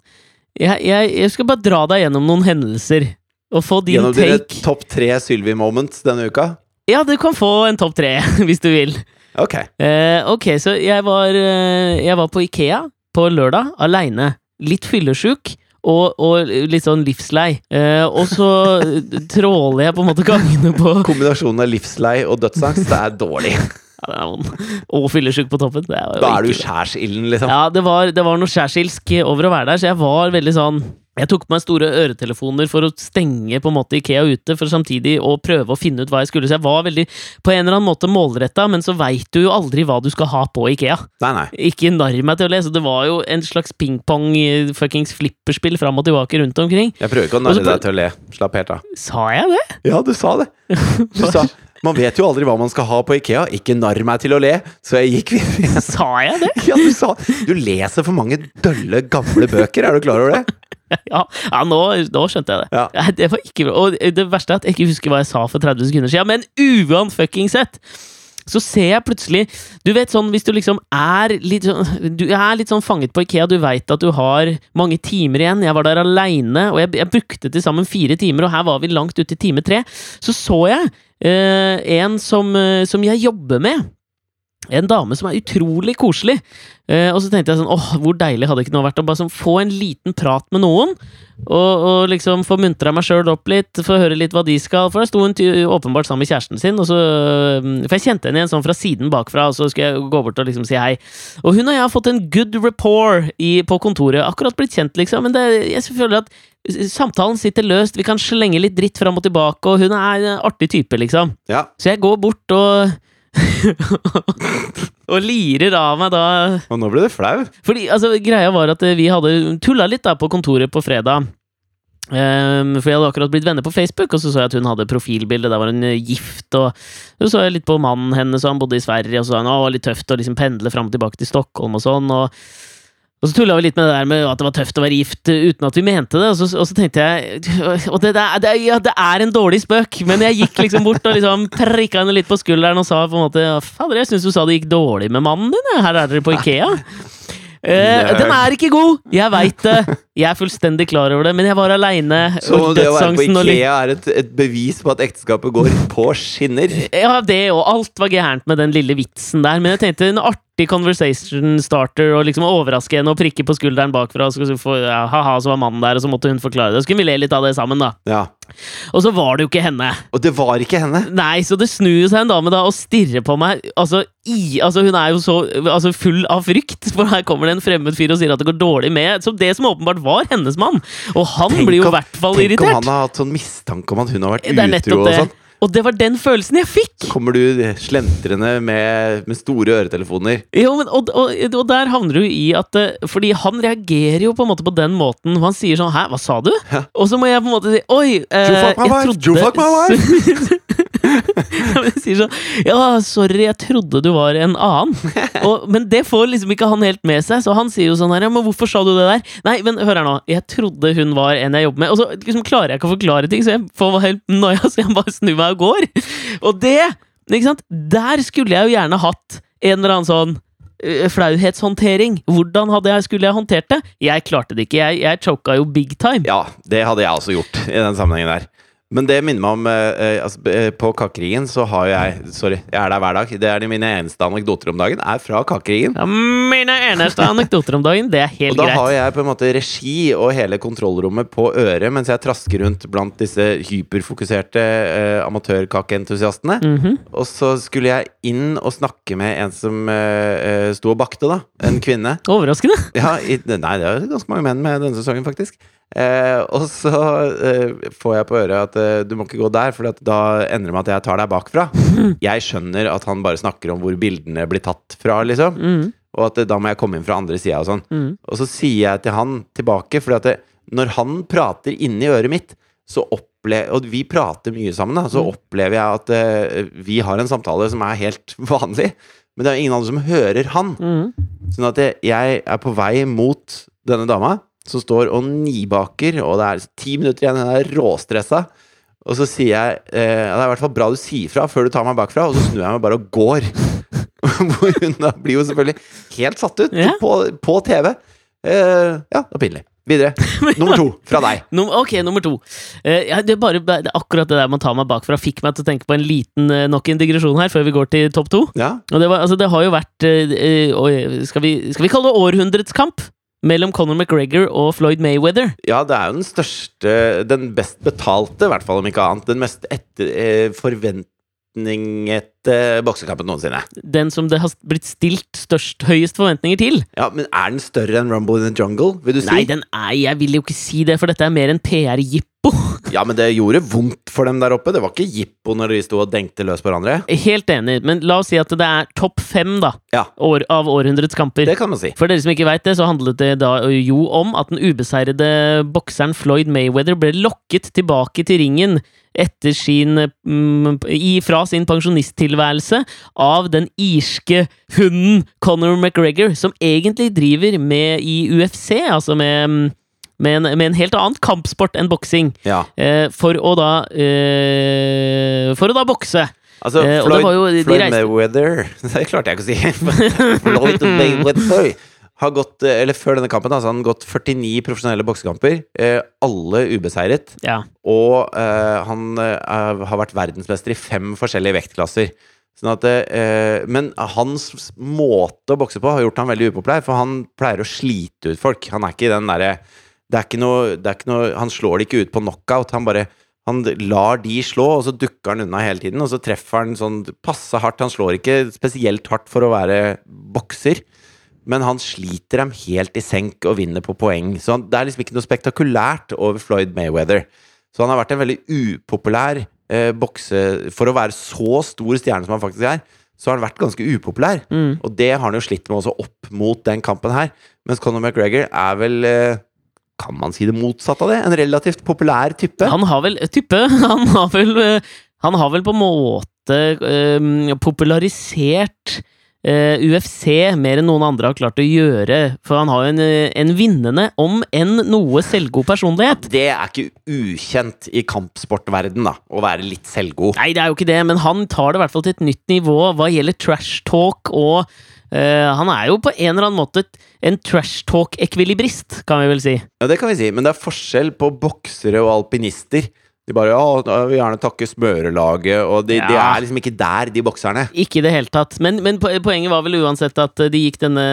B: Jeg, jeg, jeg skal bare dra deg gjennom noen hendelser. Og få din
A: Gjennom dine topp tre Sylvi moments denne uka?
B: Ja, du kan få en topp tre, hvis du vil.
A: Ok.
B: Eh, ok, så jeg var, eh, jeg var på Ikea på lørdag, aleine. Litt fyllesyk. Og, og litt sånn livslei. Eh, og så tråler jeg på en måte gangene på
A: Kombinasjonen av livslei og dødsangst, det er dårlig.
B: ja. Og fyllesyk på toppen.
A: Da er du skjærsilden, liksom.
B: Ja, det var, det var noe skjærsilsk over å være der, så jeg var veldig sånn Jeg tok på meg store øretelefoner for å stenge på en måte Ikea ute, for samtidig å prøve å finne ut hva jeg skulle. Så jeg var veldig på en eller annen måte målretta, men så veit du jo aldri hva du skal ha på Ikea.
A: Nei, nei.
B: Ikke narr meg til å le, så det var jo en slags pingpong, eh, fuckings flipperspill fram og tilbake rundt omkring.
A: Jeg prøver ikke å narre deg til å le. Slapp helt av.
B: Sa jeg det?
A: Ja, du sa det. Du sa Man vet jo aldri hva man skal ha på Ikea. Ikke narr meg til å le. Så jeg gikk videre.
B: Sa jeg det?
A: Ja, du sa Du leser for mange dølle, gamle bøker. Er du klar over det?
B: Ja, ja nå, nå skjønte jeg det.
A: Ja.
B: Det var ikke bra. Og det verste er at jeg ikke husker hva jeg sa for 30 sekunder siden, men uanfuckings-sett! Så ser jeg plutselig Du vet sånn hvis du liksom er litt sånn Du er litt sånn fanget på Ikea, du veit at du har mange timer igjen. Jeg var der aleine, og jeg, jeg brukte til sammen fire timer, og her var vi langt ute i time tre. Så så jeg eh, en som, eh, som jeg jobber med. En dame som er utrolig koselig. Eh, og så tenkte jeg sånn, åh, hvor deilig hadde ikke noe vært å bare sånn få en liten prat med noen. Og, og liksom få muntra meg sjøl opp litt, få høre litt hva de skal For der sto hun åpenbart sammen med kjæresten sin, og så mm, For jeg kjente henne igjen sånn fra siden bakfra, og så skulle jeg gå bort og liksom si hei. Og hun og jeg har fått en good rapport i, på kontoret. Akkurat blitt kjent, liksom, men det, jeg føler at samtalen sitter løst, vi kan slenge litt dritt fram og tilbake, og hun er en artig type, liksom.
A: Ja.
B: Så jeg går bort og Og lirer av meg da
A: Og nå ble du flau.
B: Fordi altså, greia var at eh, vi hadde tulla litt da på kontoret på fredag. Um, for jeg hadde akkurat blitt venner på Facebook, og så så jeg at hun hadde profilbilde. Der var hun eh, gift, og så så jeg litt på mannen hennes, og han bodde i Sverige, og så sa det var litt tøft å liksom pendle fram og tilbake til Stockholm og sånn. og og så tulla vi litt med det der med at det var tøft å være gift eh, uten at vi mente det. Og så, og så tenkte jeg Og det, det, det, ja, det er en dårlig spøk, men jeg gikk liksom bort og liksom prikka henne litt på skulderen og sa på en måte Fader, jeg syns du sa det gikk dårlig med mannen din. Her er dere på Ikea. Uh, den er ikke god! Jeg veit det. Jeg er fullstendig klar over det, men jeg var aleine.
A: Så det å være på Ikea er et, et bevis på at ekteskapet går på skinner.
B: Ja, det og alt var gærent med den lille vitsen der, men jeg tenkte en artig conversation starter og liksom overraske henne og prikke på skulderen bakfra, og så få, ja, haha, så var mannen der, og så måtte hun forklare det. Så skulle vi le litt av det sammen, da.
A: Ja.
B: Og så var det jo ikke henne.
A: Og det var ikke henne.
B: Nei, så det snur jo seg en dame da og stirrer på meg. Altså, i, altså hun er jo så altså, full av frykt, for her kommer det en fremmed fyr og sier at det går dårlig med som det som åpenbart var hennes mann. Og han
A: Tenk
B: blir jo i hvert fall
A: Tenk om han har hatt sånn mistanke om at hun har vært utro og sånn.
B: Og det var den følelsen jeg fikk!
A: Så kommer du slentrende med, med store øretelefoner.
B: Jo, men, og, og, og der havner du i at eh, Fordi han reagerer jo på en måte på den måten. Han sier sånn 'hæ, hva sa du?'
A: Ja.
B: Og så må jeg på en måte si 'oi, eh, jeg trodde sier sånn 'ja, sorry, jeg trodde du var en annen'. Og, men det får liksom ikke han helt med seg, så han sier jo sånn her 'ja, men hvorfor sa du det der?' Nei, men hør her nå, jeg trodde hun var en jeg jobber med, og så liksom klarer jeg ikke å forklare ting, så jeg får helt noia, så jeg bare snur meg og går. Og det, ikke sant, der skulle jeg jo gjerne hatt en eller annen sånn øh, flauhetshåndtering. Hvordan jeg, skulle jeg håndtert det? Jeg klarte det ikke. Jeg, jeg choka jo big time.
A: Ja, det hadde jeg også gjort i den sammenhengen der. Men det minner meg om eh, eh, altså, eh, På Kakeringen så har jo jeg Sorry, jeg er der hver dag. Det er de mine eneste anekdoter om dagen. Er fra Kakeringen.
B: Ja, mine eneste anekdoter om dagen, det er helt greit.
A: Og da
B: greit.
A: har jeg på en måte regi og hele kontrollrommet på øret mens jeg trasker rundt blant disse hyperfokuserte eh, amatørkakeentusiastene.
B: Mhm.
A: Og så skulle jeg inn og snakke med en som eh, eh, sto og bakte, da. En kvinne.
B: Overraskende.
A: Ja, i, nei, det er ganske mange menn med denne sesongen, faktisk. Eh, og så eh, får jeg på øret at eh, du må ikke gå der, for da ender det med at jeg tar deg bakfra. Jeg skjønner at han bare snakker om hvor bildene blir tatt fra, liksom.
B: Mm.
A: Og at eh, da må jeg komme inn fra andre sida og sånn.
B: Mm.
A: Og så sier jeg til han tilbake, for når han prater inni øret mitt, så opplever Og vi prater mye sammen, da, så
B: Mm.
A: opplever jeg at eh, vi har en samtale som er helt vanlig. Men det er ingen andre som hører han.
B: Mhm.
A: Sånn at jeg, jeg er på vei mot denne dama, som står og nibaker, og det er ti minutter igjen, hun er råstressa. Og så sier jeg eh, Det er i hvert fall bra du sier fra før du tar meg bakfra, og så snur jeg meg bare og går. Hvor hun da blir jo selvfølgelig helt satt ut
B: Ja.
A: på, på TV. Eh, ja, det var pinlig. Videre. Nummer to fra deg.
B: Ok, nummer to. Eh, det, er bare, det er akkurat det der man tar meg bakfra, fikk meg til å tenke på en liten eh, nok en digresjon her, før vi går til topp to.
A: Ja.
B: Og det, var, altså, det har jo vært eh, skal, vi, skal vi kalle det århundrets kamp? Mellom Conor McGregor og Floyd Mayweather.
A: ja, det er jo den største Den best betalte, i hvert fall om ikke annet. Den mest etter, eh, forventningete boksekampen noensinne.
B: Den som det har blitt stilt størst, høyest forventninger til.
A: Ja, Men er den større enn Rumble in the Jungle, vil du si?
B: Nei, den er, jeg vil jo ikke si det, for dette er mer en PR-jippo.
A: Ja, men det gjorde vondt for dem der oppe. Det var ikke jippo når de sto og dengte løs på hverandre.
B: Helt enig, men la oss si at det er topp fem da,
A: Ja.
B: år, av århundrets kamper.
A: Det kan man si.
B: For dere som ikke veit det, så handlet det da jo om at den ubeseirede bokseren Floyd Mayweather ble lokket tilbake til ringen etter sin mm, Fra sin pensjonisttilværelse av den irske hunden Conor McGregor, som egentlig driver med i UFC, altså med, mm, med, en, med en helt annen kampsport enn boksing,
A: Ja.
B: eh, for å da eh, For å da bokse.
A: Altså,
B: Eh,
A: Floyd,
B: var jo-
A: Floyd
B: de
A: Mayweather Det klarte jeg ikke å si. Floyd Mayweather har gått, eh, eller Før denne kampen altså, han har gått 49 profesjonelle boksekamper. Eh, alle ubeseiret.
B: Ja.
A: Og eh, han eh, har vært verdensmester i fem forskjellige vektklasser. Sånn at, eh, men hans måte å bokse på har gjort han veldig upopulær, for han pleier å slite ut folk. Han er ikke den derre det er ikke noe, det er ikke noe Han slår det ikke ut på knockout. Han bare han lar de slå, og så dukker han unna hele tiden. Og så treffer han sånn passe hardt. Han slår ikke spesielt hardt for å være bokser, men han sliter dem helt i senk og vinner på poeng. Så han, det er liksom ikke noe spektakulært over Floyd Mayweather. Så han har vært en veldig upopulær eh, bokse... For å være så stor stjerne som han faktisk er, så har han vært ganske upopulær.
B: Mm.
A: Og det har han jo slitt med også opp mot den kampen her. Mens Conor McGregor er vel eh, Kan man si det motsatte av det? En relativt populær type?
B: Han har vel type Han har vel eh, Han har vel på en måte eh, popularisert eh, UFC mer enn noen andre har klart å gjøre. For han har jo en, eh, en vinnende, om enn noe selvgod personlighet.
A: Det er ikke ukjent i kampsportverden da, å være litt selvgod.
B: Nei, det er jo ikke det, men han tar det i hvert fall til et nytt nivå hva gjelder trash talk og Uh, Han er jo på en eller annen måte en trash talk-ekvilibrist, kan vi vel si.
A: Ja, det kan vi si, men det er forskjell på boksere og alpinister. De bare ja, jeg vil gjerne takke smørelaget, og de, de er liksom ikke der, de bokserne.
B: Ikke i det hele tatt. Men, men poenget var vel uansett at de gikk denne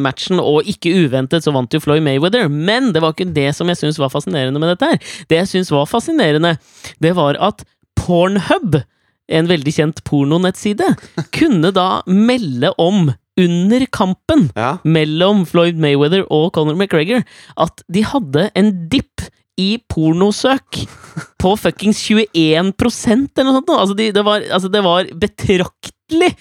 B: matchen, og ikke uventet så vant jo Floyd Mayweather. Men det var ikke det som jeg syns var fascinerende med dette her. Det jeg syns var fascinerende, det var at Pornhub, en veldig kjent pornonettside, kunne da melde om under kampen
A: Ja.
B: mellom Floyd Mayweather og Conor McGregor at de hadde en dipp i pornosøk på fuckings 21 eller noe sånt. Altså, de, det, var, altså, det var betraktelig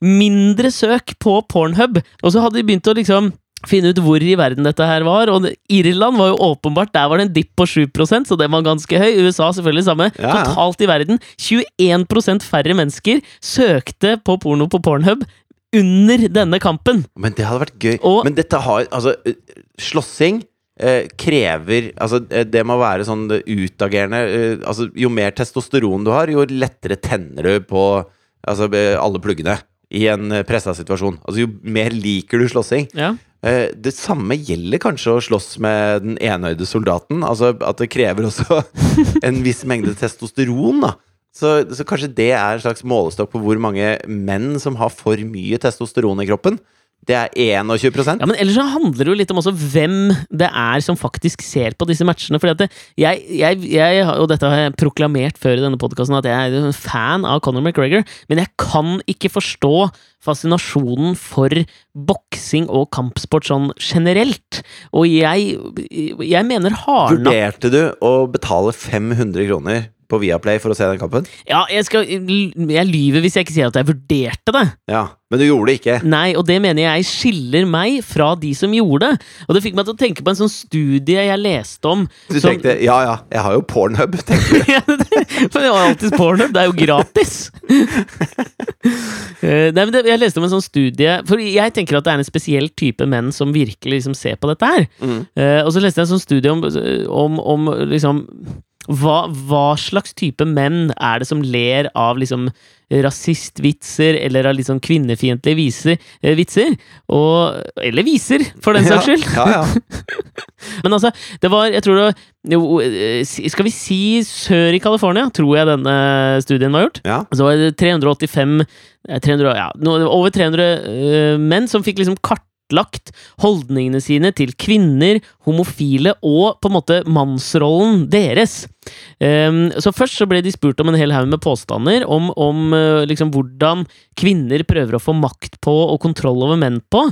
B: mindre søk på Pornhub. Og så hadde de begynt å liksom finne ut hvor i verden dette her var. Og Irland var jo åpenbart Der var det en dipp på 7% så den var ganske høy. USA selvfølgelig samme.
A: Ja, ja.
B: Totalt i verden 21% færre mennesker søkte på porno på Pornhub under denne kampen.
A: Men det hadde vært gøy.
B: Og-
A: Men dette har Altså, eh, slåssing krever Altså, det det må være sånn eh, utagerende eh, Altså, jo mer testosteron du har, jo lettere tenner du på altså, eh, alle pluggene i en eh, pressa situasjon. Altså, jo mer liker du slåssing.
B: Ja.
A: Eh, det samme gjelder kanskje å slåss med den enøyde soldaten. Altså at det krever også en viss mengde testosteron, da. Så, så kanskje det er en slags målestokk på hvor mange menn som har for mye testosteron i kroppen. Det er 21
B: Ja, men ellers så handler det jo litt om også hvem det er som faktisk ser på disse matchene. Fordi at det, jeg, jeg, jeg, og dette har jeg proklamert før i denne podkasten, at jeg er en fan av Conor McGregor, men jeg kan ikke forstå fascinasjonen for boksing og kampsport sånn generelt. Og jeg, jeg mener hardnakka
A: Vurderte du å betale 500 kroner på Viaplay for å se den kampen?
B: Ja, jeg, skal, jeg lyver hvis jeg ikke sier at jeg vurderte det.
A: Ja, men du gjorde det ikke.
B: Nei, og det mener jeg skiller meg fra de som gjorde det. Og det fikk meg til å tenke på en sånn studie jeg leste om.
A: Du
B: som-
A: tenkte ja ja, jeg har jo Pornhub, tenkte du.
B: Ja, For jeg har alltid Pornhub, det er jo gratis! Eh, Nei, men det, Jeg leste om en sånn studie For jeg tenker at det er en spesiell type menn som virkelig liksom ser på dette her.
A: Mm.
B: Uh, og så leste jeg en sånn studie om, om, om liksom hva, hva slags type menn er det som ler av liksom rasistvitser eller av sånn kvinnefiendtlige viser, eh, vitser. Og, eller viser, for den saks skyld.
A: Ja, ja, ja.
B: Men altså, det var Jeg tror det var jo, eh, Skal vi si sør i California, tror jeg denne studien var gjort.
A: ja.
B: Så var det 385 eh, 300, ja, Over 300 eh, menn som fikk liksom kartlagt holdningene sine til kvinner, homofile og på en måte mannsrollen deres. Ehm, så først så ble de spurt om en hel haug med påstander om, om eh, liksom hvordan kvinner prøver å få makt på og kontroll over menn på.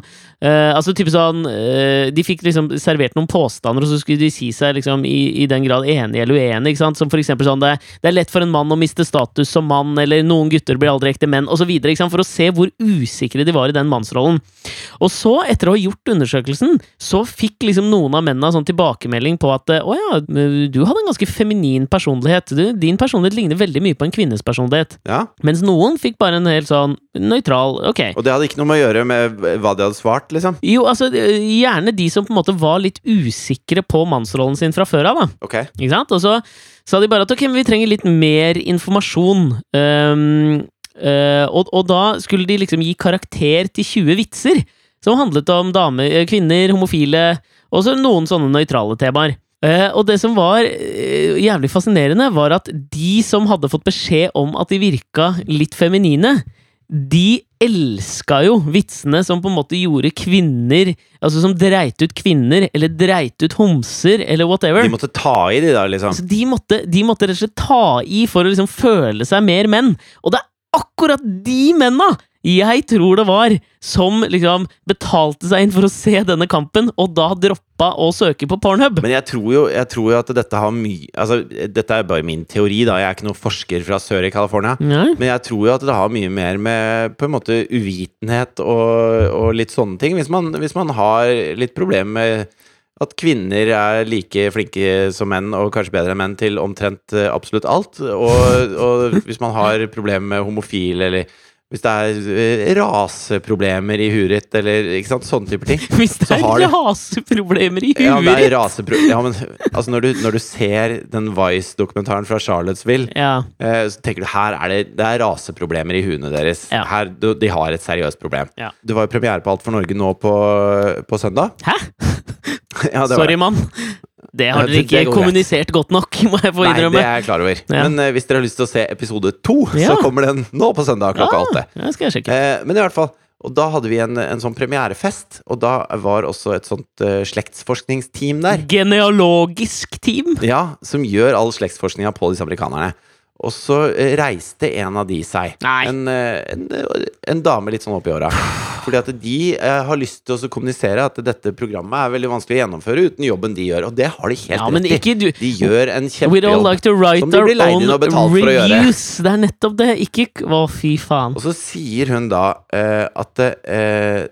B: Eh, altså type sånn eh, De fikk liksom servert noen påstander, og så skulle de si seg liksom i, i den grad enig eller uenig. Ikke sant? Som for eksempel sånn det, det er lett for en mann å miste status som mann, eller noen gutter blir aldri ekte menn, osv. For å se hvor usikre de var i den mannsrollen. Og så, etter å ha gjort undersøkelsen, så fikk liksom noen av mennene sånn tilbakemelding på at å ja, du hadde en ganske feminin personlighet. Du, din personlighet ligner veldig mye på en kvinnes personlighet.
A: ja.
B: Mens noen fikk bare en helt sånn nøytral Ok.
A: Og det hadde ikke noe med å gjøre med hva de hadde svart, liksom?
B: Jo, altså, gjerne de som på en måte var litt usikre på mannsrollen sin fra før av, da.
A: Ok.
B: Ikke sant? Og så sa de bare at ok, men vi trenger litt mer informasjon. Um, uh, og, og da skulle de liksom gi karakter til 20 vitser som handlet om damer, eh, kvinner, homofile og så noen sånne nøytrale temaer. Eh, og det som var eh, jævlig fascinerende, var at de som hadde fått beskjed om at de virka litt feminine, de elska jo vitsene som på en måte gjorde kvinner Altså som dreit ut kvinner, eller dreit ut homser, eller whatever.
A: De måtte ta i de da, liksom?
B: Altså, de, måtte, de måtte rett og slett ta i for å liksom føle seg mer menn. Og det er akkurat de menna jeg tror det var som liksom betalte seg inn for å se denne kampen, og da droppa å søke på Pornhub.
A: Men jeg tror jo, jeg tror jo at dette har mye Altså, dette er bare min teori, da. Jeg er ikke noen forsker fra sør i California.
B: Nei.
A: Men jeg tror jo at det har mye mer med på en måte uvitenhet og, og litt sånne ting. Hvis man, hvis man har litt problemer med at kvinner er like flinke som menn, og kanskje bedre enn menn, til omtrent eh, absolutt alt. Og, og hvis man har problemer med homofile, eller hvis det er eh, raseproblemer i huet ditt, eller ikke sant, sånne typer ting.
B: Hvis det er raseproblemer i
A: Ja,
B: huet
A: det er
B: ditt
A: rasepro... Ja, men altså, når du, når du ser den Vice-dokumentaren fra Charlottesville
B: ja.
A: Eh, så tenker du her er det, det er raseproblemer i huene deres.
B: Ja.
A: Her, de, de har et seriøst problem.
B: Ja.
A: Det var jo premiere på Alt for Norge nå på, på søndag.
B: Hæ?
A: Ja, det
B: Sorry, mann. Det har dere ikke kommunisert godt nok, må jeg få innrømme.
A: Nei, det er jeg klar over.
B: Ja.
A: Men uh, hvis dere har lyst til å se episode to,
B: Ja.
A: så kommer den nå på søndag klokka åtte.
B: ja, skal jeg sjekke.
A: Uh, men i hvert fall og da hadde vi en, en sånn premierefest, og da var også et sånt uh, slektsforskningsteam der.
B: Genealogisk team.
A: Ja, som gjør all slektsforskninga på disse amerikanerne. Og så eh, reiste en av de seg. En, eh, en, en dame litt sånn opp i åra. Fordi at de eh, har lyst til å kommunisere at dette programmet er veldig vanskelig å gjennomføre uten jobben de gjør. Og det har de helt
B: Ja,
A: rett i.
B: ikke du
A: De gjør en kjempejobb.
B: like
A: Som de blir leid inn og betalt for å gjøre.
B: Det er nettopp det. Ikke Å, fy faen.
A: Og så sier hun da eh, at eh,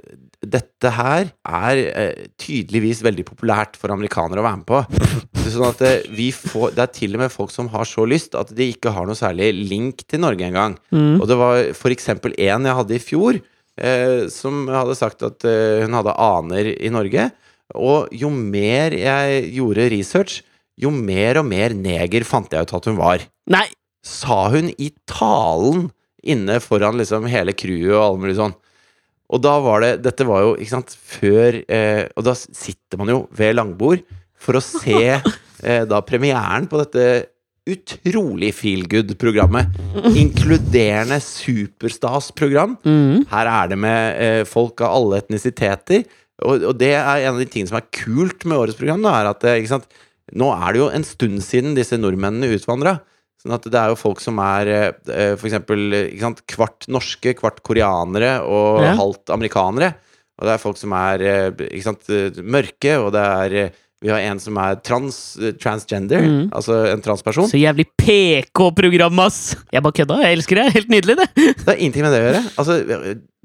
A: dette her er eh, tydeligvis veldig populært for amerikanere å være med på. Sånn at eh, vi får Det er til og med folk som har så lyst at de ikke har noe særlig link til Norge engang.
B: Mm.
A: Og det var eksempel en jeg hadde i fjor, eh, som hadde sagt at eh, hun hadde aner i Norge. Og jo mer jeg gjorde research, jo mer og mer neger fant jeg ut at hun var
B: Nei!
A: sa hun i talen inne foran liksom hele crewet og alle mulige sånn. Og da var det Dette var jo, ikke sant, før eh, Og da sitter man jo ved langbord for å se eh, da premieren på dette utrolig feel good-programmet. Inkluderende superstas-program.
B: Mm.
A: Her er det med eh, folk av alle etnisiteter. Og, og det er en av de tingene som er kult med årets program. Da, er at eh, ikke sant? Nå er det jo en stund siden disse nordmennene utvandra. Sånn at det er jo folk som er eh, sant, kvart norske, kvart koreanere og
B: Ja.
A: halvt amerikanere. Og det er folk som er eh, sant, eh, mørke, og det er Vi har en som er trans, eh, transgender,
B: mm.
A: altså en transperson.
B: Så jævlig PK-program, ass! Jeg bare kødda. Jeg elsker det. Helt nydelig, det.
A: Det har ingenting med det å gjøre. Altså,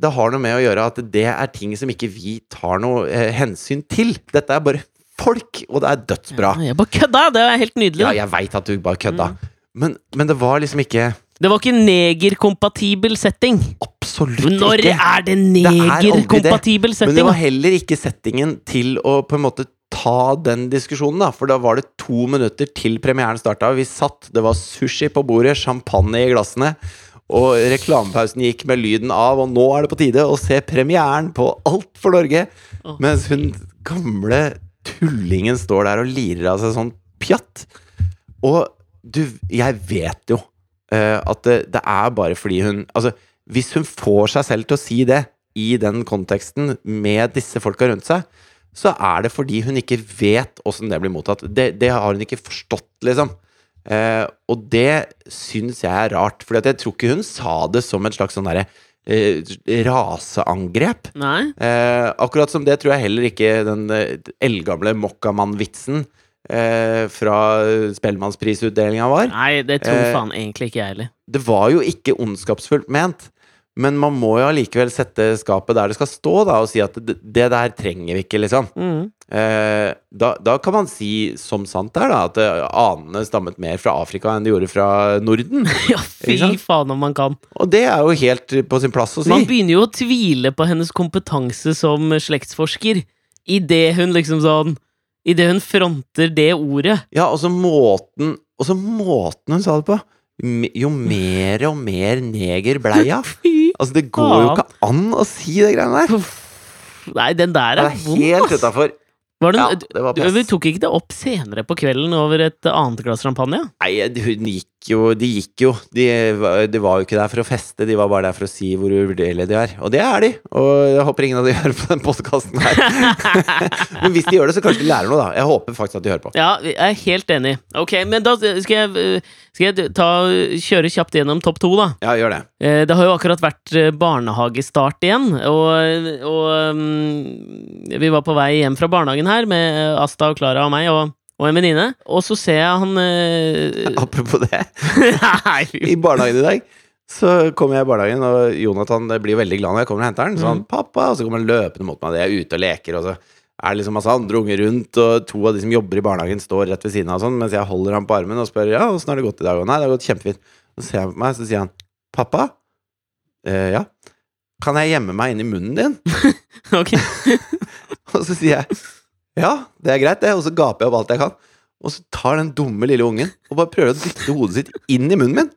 A: det har noe med å gjøre at det er ting som ikke vi tar noe eh, hensyn til. Dette er bare folk, og det er dødsbra.
B: Jeg bare kødda! Det er helt nydelig.
A: Ja, jeg veit at du bare kødda, men, men det var liksom ikke
B: Det var ikke negerkompatibel setting.
A: Absolutt
B: Når
A: ikke.
B: er det negerkompatibel setting?
A: Men det var heller ikke settingen til å på en måte ta den diskusjonen, da. For da var det to minutter til premieren starta. Vi satt, det var sushi på bordet, champagne i glassene. Og reklamepausen gikk med lyden av, og nå er det på tide å se premieren på Alt for Norge. Mens hun gamle tullingen står der og lirer av seg sånn pjatt. Og du, jeg vet jo uh, at det, det er bare fordi hun Altså, hvis hun får seg selv til å si det i den konteksten med disse folka rundt seg, så er det fordi hun ikke vet åssen det blir mottatt. Det, det har hun ikke forstått, liksom. Eh, og det syns jeg er rart, for jeg tror ikke hun sa det som et slags sånn derre eh, raseangrep. Eh, akkurat som det tror jeg heller ikke den eh, eldgamle Mokkamann-vitsen eh, fra Spellemannsprisutdelinga var.
B: Nei, det tror
A: Eh,
B: faen egentlig ikke jeg heller.
A: Det var jo ikke ondskapsfullt ment, men man må jo allikevel sette skapet der det skal stå, da, og si at det, det der trenger vi ikke, liksom.
B: Mm.
A: Eh, da, da kan man si som sant er, da, at eh, anene stammet mer fra Afrika enn de gjorde fra Norden.
B: Ja, fy faen om man kan.
A: Og det er jo helt på sin plass å si.
B: Man begynner jo å tvile på hennes kompetanse som slektsforsker idet hun liksom sånn Idet hun fronter det ordet.
A: Ja, og så måten Og så måten hun sa det på. Jo mer og mer neger blei jeg. Altså, det går jo ikke an å si det greiene der.
B: Nei, den der er vond,
A: helt utafor. Ja, det var
B: du, vi tok ikke det opp senere på kvelden over et annet glass champagne?
A: Nei, hun gikk jo De gikk jo. De, de var jo ikke der for å feste, de var bare der for å si hvor uvurderlige de er. Og det er de. Og jeg håper ingen av de hører på den podkasten her. Men hvis de gjør det, så kanskje de lærer noe, da. Jeg håper faktisk at de hører på.
B: Ja, jeg er helt enig. Ok, men da skal jeg, skal jeg ta, kjøre kjapt gjennom topp to, da.
A: Ja, gjør det.
B: Eh, Det har jo akkurat vært eh, barnehagestart igjen, og, og mm, vi var på vei hjem fra barnehagen her med eh, Asta og Klara og meg og, og en venninne, og så ser jeg han eh,
A: Apropos det.
B: Nei,
A: I barnehagen i dag så kommer jeg i barnehagen, og Jonathan blir veldig glad når jeg kommer og henter han. Så han, 'Pappa!' Og så kommer han løpende mot meg. Jeg er ute og leker, og så er det liksom masse andre unger rundt, og to av de som jobber i barnehagen, står rett ved siden av, sånn, mens jeg holder ham på armen og spør 'Ja, åssen har det gått i dag?' Og 'Nei, det har gått kjempefint'. Så ser han på meg, så sier han 'Pappa?' Eh, ja. Kan jeg gjemme meg inn i munnen din?
B: Ok.
A: Og så sier jeg ja, det er greit, det. Og så gaper jeg opp alt jeg kan. Og så tar den dumme lille ungen og bare prøver å dytte hodet sitt inn i munnen min.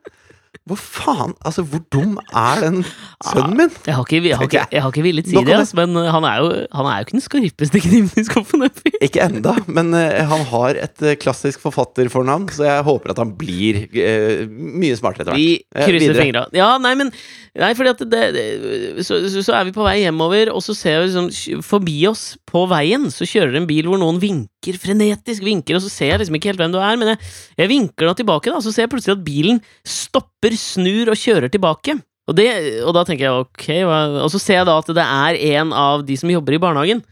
A: Hvor faen Altså, hvor dum er den sønnen min?
B: Jeg har ikke, jeg har ikke, jeg har ikke villet si det, men han er jo, han er jo ikke den skarpeste kniven i skuffen.
A: Ikke enda, men eh, han har et eh, klassisk forfatterfornavn, så jeg håper at han blir uh, mye smartere etter hvert. Vi
B: krysser fingra. Ja, nei, men Nei, fordi at det, det så, så, så er vi på vei hjemover, og så ser vi liksom Forbi oss på veien så kjører det en bil hvor noen vinker, frenetisk vinker, og så ser jeg liksom ikke helt hvem du er, men jeg, jeg vinker da tilbake, da, så ser jeg plutselig at bilen stopper, snur og kjører tilbake. Og, det, og da tenker jeg ok, hva, og så ser jeg da at det er en av de som jobber i barnehagen.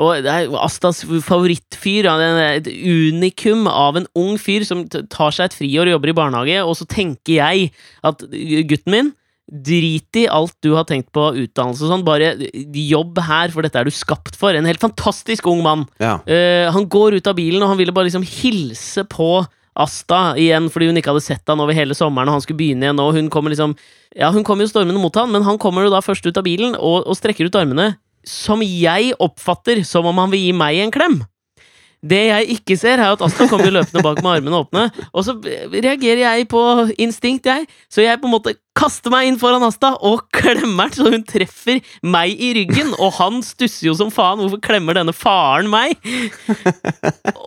B: Og det er Astas favorittfyr. Et unikum av en ung fyr som tar seg et friår og jobber i barnehage, og så tenker jeg at gutten min Drit i alt du har tenkt på utdannelse og sånn, bare jobb her, for dette er du skapt for. En helt fantastisk ung mann.
A: Ja.
B: Uh, han går ut av bilen, og han ville bare liksom hilse på Asta igjen, fordi hun ikke hadde sett han over hele sommeren, og han skulle begynne igjen, og hun kommer liksom Ja, hun kommer jo stormende mot han, men han kommer jo da først ut av bilen og, og strekker ut armene, som jeg oppfatter som om han vil gi meg en klem. Det jeg ikke ser, er at Asta kommer løpende bak med armene åpne, og så reagerer jeg på instinkt, jeg. Så jeg på en måte kaster meg inn foran Asta og klemmer den, så hun treffer meg i ryggen. Og han stusser jo som faen. Hvorfor klemmer denne faren meg?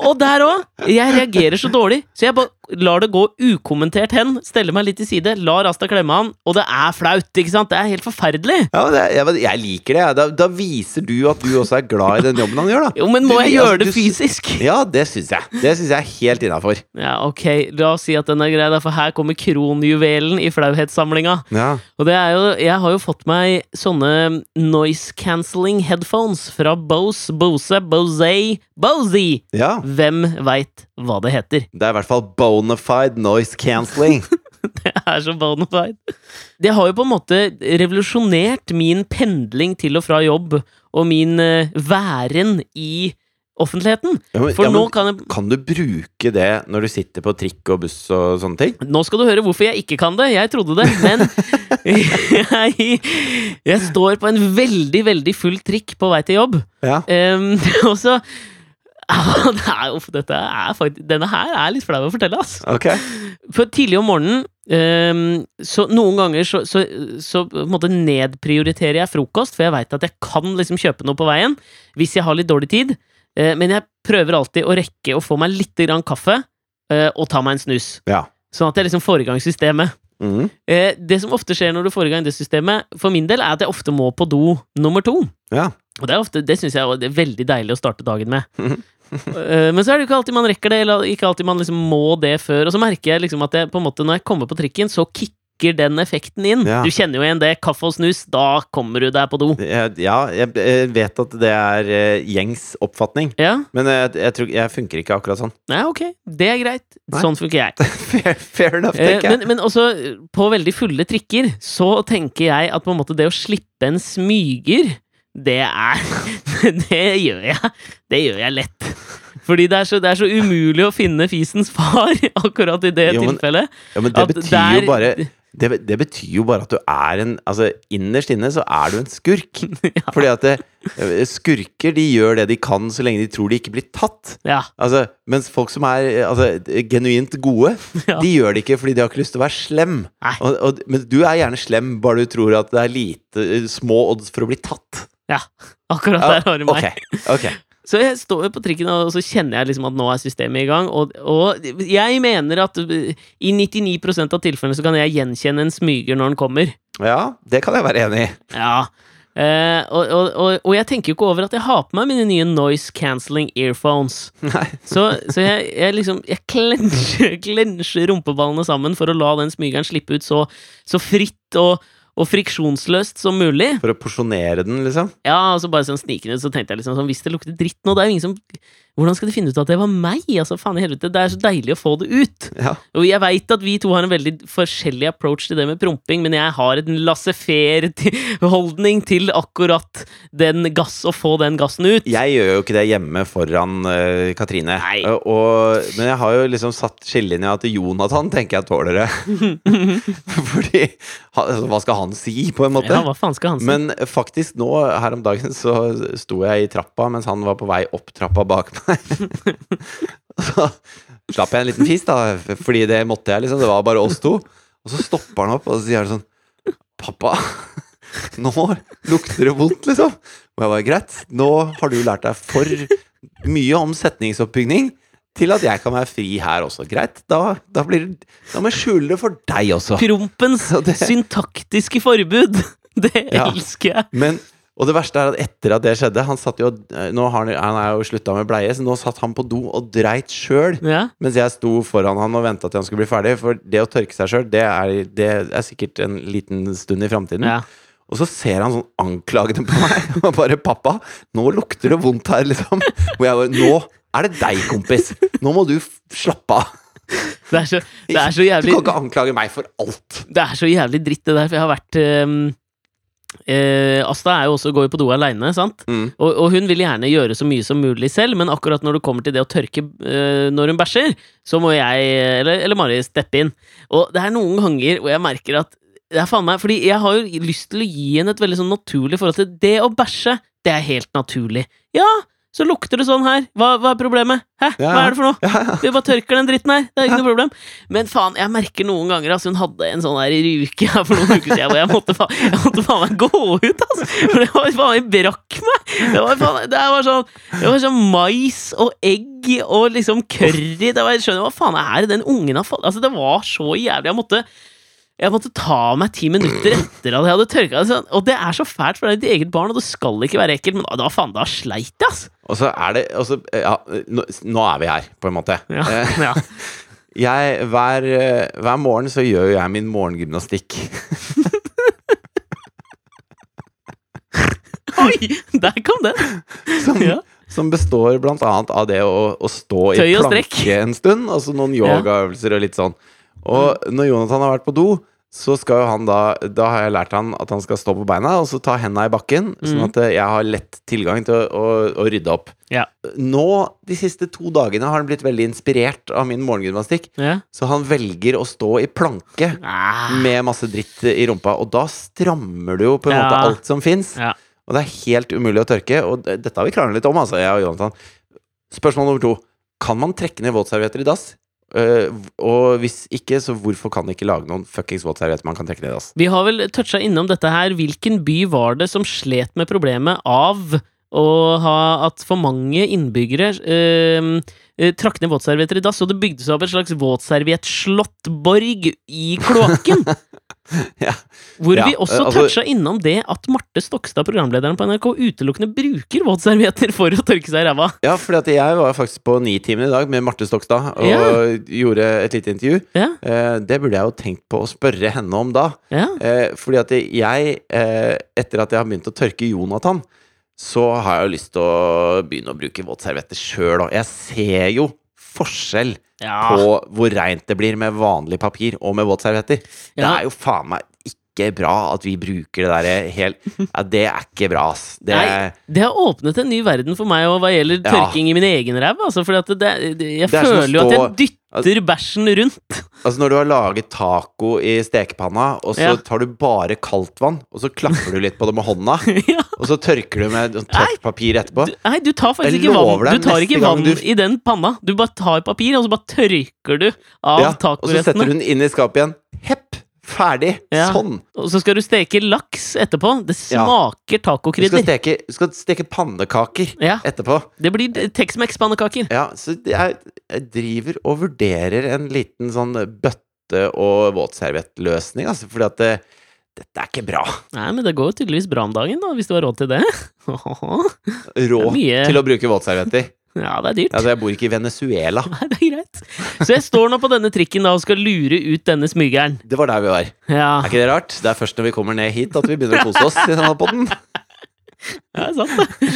B: Og der òg. Jeg reagerer så dårlig, så jeg bare lar det gå ukommentert hen. Steller meg litt til side, lar Asta klemme han, og det er flaut. ikke sant? Det er helt forferdelig.
A: Ja, det, jeg, jeg liker det. Da, da viser du at du også er glad i den jobben han gjør, da.
B: Jo, men må
A: Du-
B: jeg
A: altså,
B: gjøre det
A: du Ja, det syns jeg. Det syns jeg er helt innafor.
B: Ja, ok, la oss si at den er grei, for her kommer kronjuvelen i flauhetssamlinga.
A: Ja.
B: Og det er jo, jeg har jo fått meg sånne noise cancelling headphones fra Bose, Bose, Bose, Bose!
A: ja.
B: Hvem veit hva det heter?
A: Det er i hvert fall bonafide noise cancelling.
B: Det er så bonafide. Det har jo på en måte revolusjonert min pendling til og fra jobb, og min eh, væren i offentligheten.
A: Ja, men,
B: For
A: ja,
B: nå
A: men,
B: kan jeg
A: kan du bruke det når du sitter på trikk og buss og sånne ting?
B: Nå skal du høre hvorfor jeg ikke kan det. Jeg trodde det, men jeg, jeg står på en veldig, veldig full trikk på vei til jobb.
A: Ja.
B: Um, og så det er, uff, faktisk, denne her er litt flau å fortelle, altså.
A: Okay.
B: For tidlig om morgenen um, Så noen ganger så, så, så nedprioriterer jeg frokost, for jeg veit at jeg kan liksom kjøpe noe på veien hvis jeg har litt dårlig tid. Eh, men jeg prøver alltid å rekke å få meg litt grann kaffe eh, og ta meg en snus.
A: Ja.
B: Sånn at jeg liksom får i gang systemet.
A: Mhm.
B: Eh, det som ofte skjer når du får i gang det systemet, for min del, er at jeg ofte må på do nummer to.
A: Ja.
B: Og det, er ofte, det syns jeg er veldig deilig å starte dagen med. Eh, Men så er det jo ikke alltid man rekker det, eller ikke alltid man liksom må det før. Og så merker jeg liksom at jeg, på en måte, når jeg kommer på trikken, så kicker den effekten inn.
A: Ja.
B: Du kjenner jo igjen det. Kaffe og snus, da kommer du deg på do.
A: Ja, jeg vet at det er eh, gjengs oppfatning,
B: Ja,
A: men jeg, jeg tror jeg funker ikke akkurat sånn.
B: Nei, ok. Det er greit.
A: Nei.
B: Sånn funker jeg.
A: Fair, fair enough,
B: Eh,
A: tenker jeg.
B: men, men også eh, på veldig fulle trikker så tenker jeg at på en måte det å slippe en smyger, det er Det gjør jeg. Det gjør jeg lett. Fordi det er, så, det er så umulig å finne fisens far akkurat i det
A: Jo, men-
B: tilfellet.
A: Ja, men det betyr
B: der-
A: jo bare det, det betyr jo bare at du er en Altså, innerst inne så er du en skurk. Fordi at det, eh, skurker, de gjør det de kan så lenge de tror de ikke blir tatt.
B: Ja.
A: Altså, mens folk som er eh, altså, genuint gode,
B: Ja.
A: de gjør det ikke fordi de har ikke lyst til å være slem. Og, og, men du er gjerne slem bare du tror at det er lite, eh, små odds for å bli tatt.
B: Ja, Akkurat der har du meg.
A: Ok, ok.
B: Så jeg står jo på trikken, og så kjenner jeg liksom at nå er systemet i gang. Og, og jeg mener at i 99% av tilfellene så kan jeg gjenkjenne en smyger når den kommer.
A: Ja, det kan jeg være enig i.
B: Ja. Uh, og, og, og, og jeg tenker jo ikke over at jeg har på meg mine nye noise cancelling earphones.
A: Nei.
B: Så, så jeg, jeg liksom Jeg klensjer, klensjer rumpeballene sammen for å la den smygeren slippe ut så, så fritt og, og friksjonsløst som mulig.
A: For å porsjonere den, liksom.
B: Ja, og så bare sånn snikende så tenkte jeg liksom sånn Hvis det lukter dritt nå, det er jo ingen som Hvordan skal de finne ut at det var meg? Altså, faen i helvete, Det er så deilig å få det ut.
A: Ja.
B: Og jeg veit at vi to har en veldig forskjellig approach til det med promping, men jeg har en laissez-faire-holdning til akkurat den gass, å få den gassen ut.
A: Jeg gjør jo ikke det hjemme foran uh, Katrine. Og, og, men jeg har jo liksom satt skillelinja til Jonathan, tenker jeg tåler det. Fordi altså, Hva skal han si, på en måte?
B: Ja, hva faen skal han si?
A: Men faktisk nå, her om dagen, så sto jeg i trappa mens han var på vei opp trappa bak meg. Så slapp jeg en liten fis, da, fordi det måtte jeg, liksom. Det var bare oss to. Og så stopper han opp, og så sier han sånn Pappa, nå lukter det vondt, liksom. Og jeg bare greit. Nå har du lært deg for mye om setningsoppbygning til at jeg kan være fri her også. Greit, da, da, blir, da må jeg skjule det for deg også.
B: Prompens
A: det-
B: syntaktiske forbud! Det
A: Ja.
B: elsker jeg!
A: Men, og det verste er at etter at det skjedde Han satt jo eh, Nå har han, han er jo slutta med bleie, så nå satt han på do og dreit sjøl.
B: Ja.
A: Mens jeg sto foran han og venta til han skulle bli ferdig. For det å tørke seg sjøl, det, det er sikkert en liten stund i framtiden.
B: ja.
A: Og så ser han sånn anklagende på meg og bare 'Pappa, nå lukter det vondt her', liksom. Og jeg bare 'Nå er det deg, kompis. Nå må du slappe av'.
B: Det er så, det er så
A: Du kan ikke anklage meg for alt.
B: Det er så jævlig dritt, det der, for jeg har vært ehm, eh, Asta er jo også, går jo på do aleine, sant?
A: Mm.
B: Og, og hun vil gjerne gjøre så mye som mulig selv, men akkurat når det kommer til det å tørke eh, når hun bæsjer, så må jeg, eller, eller Mari, steppe inn. Og det er noen ganger hvor jeg merker at det er faen meg, fordi jeg har jo lyst til å gi henne et veldig sånn naturlig forhold til det å bæsje. Det er helt naturlig. Ja, så lukter det sånn her. Hva, hva er problemet? Hæ?
A: Ja,
B: Hva er det for noe?
A: Ja, ja.
B: Vi bare tørker den dritten her. Det er ikke noe problem. Men faen, jeg merker noen ganger Altså Hun hadde en sånn der ruke her for noen uker siden hvor jeg måtte, fa jeg måtte faen meg gå ut, altså. For det var faen meg brakk meg. Det var, faen, det var sånn Det var sånn mais og egg og liksom curry. Det var, jeg skjønner hva faen er det den ungen har fått Altså, det var så jævlig. Jeg måtte jeg måtte ta av meg ti minutter etter at jeg hadde tørka det. sånn. Og det er så fælt, for det er ditt eget barn, og det skal ikke være ekkelt. Men da, da faen, da sleit jeg, altså.
A: Og så er det og så- Ja, nå, nå er vi her, på en måte.
B: Ja,
A: Eh,
B: ja.
A: Jeg, hver, eh, hver morgen så gjør jeg min morgengymnastikk.
B: Oi! Der kom den!
A: Som,
B: Ja.
A: som består blant annet av det å, å stå i
B: strekk.
A: planke en stund. Altså noen yogaøvelser og litt sånn. Og når Jonathan har vært på do, så skal jo han da Da har jeg lært han at han skal stå på beina og så ta henda i bakken, sånn
B: Mhm.
A: at eh, jeg har lett tilgang til å, å, å rydde opp.
B: Ja.
A: Nå, de siste to dagene, har han blitt veldig inspirert av min morgengymnastikk.
B: Ja.
A: Så han velger å stå i planke
B: Ah.
A: med masse dritt i rumpa, og da strammer du jo på en
B: Ja.
A: måte alt som fins.
B: Ja.
A: Og det er helt umulig å tørke, og dette har vi kranglet litt om, altså, jeg og Jonathan. Spørsmål nummer to. Kan man trekke ned våtservietter i dass? Eh, og hvis ikke, så hvorfor kan de ikke lage noen fuckings våtservietter man kan trekke ned dass?
B: Vi har vel toucha innom dette her. Hvilken by var det som slet med problemet av å ha at for mange innbyggere uh, uh, trakk ned våtservietter i dass, og det bygde seg opp et slags våtserviettslåttborg i kloakken?
A: Ja.
B: Hvor vi også
A: altså-
B: toucha innom det at Marte Stokstad, programlederen på NRK, utelukkende bruker våtservietter for å tørke seg i ræva.
A: Ja, at jeg var faktisk på Nitimen i dag med Marte Stokstad og
B: Ja.
A: gjorde et lite intervju.
B: Ja,
A: Eh, det burde jeg jo tenkt på å spørre henne om da.
B: ja.
A: Eh, fordi at jeg, eh, etter at jeg har begynt å tørke Jonathan, så har jeg jo lyst til å begynne å bruke våtservietter sjøl òg. Jeg ser jo forskjell
B: ja.
A: på hvor reint det blir med vanlig papir og med våtservietter. Det er jo faen meg ikke bra at vi bruker det derre helt Ja, det er ikke bra, ass. Det
B: Nei, det har åpnet en ny verden for meg og hva gjelder
A: Ja.
B: tørking i min egen ræv. Altså, for at det, det, jeg
A: er
B: føler jo at jeg dytter bæsjen rundt.
A: Altså Når du har laget taco i stekepanna, og så
B: Ja.
A: tar du bare kaldt vann, og så klapper du litt på det med hånda,
B: ja.
A: og så tørker du med sånn tørt papir etterpå
B: nei, du tar faktisk ikke vann. Du tar ikke vann
A: du-
B: i den panna. Du bare tar papir, og så bare tørker du av
A: ja, Og så setter du den inn i skapet igjen. Ferdig!
B: Ja.
A: Sånn!
B: Og så skal du steke laks etterpå. Det
A: Ja.
B: smaker
A: Du skal steke, skal steke pannekaker
B: Ja,
A: etterpå.
B: det blir Tex-Mex-pannekaker.
A: Ja, så jeg, jeg driver og vurderer en liten sånn bøtte- og våtserviettløsning, altså, fordi at det, dette er ikke bra.
B: Nei, men det går tydeligvis bra om dagen, da, hvis du har råd til det.
A: Rå
B: Det er
A: til å bruke våtservietter.
B: Ja, det er dyrt.
A: Altså, jeg bor ikke i Venezuela.
B: Nei, det er greit. Så jeg står nå på denne trikken da og skal lure ut denne smygeren.
A: Det var der vi var.
B: Ja,
A: Er ikke det rart? Det er først når vi kommer ned hit at vi begynner å kose oss i denne podden.
B: det er sant, det.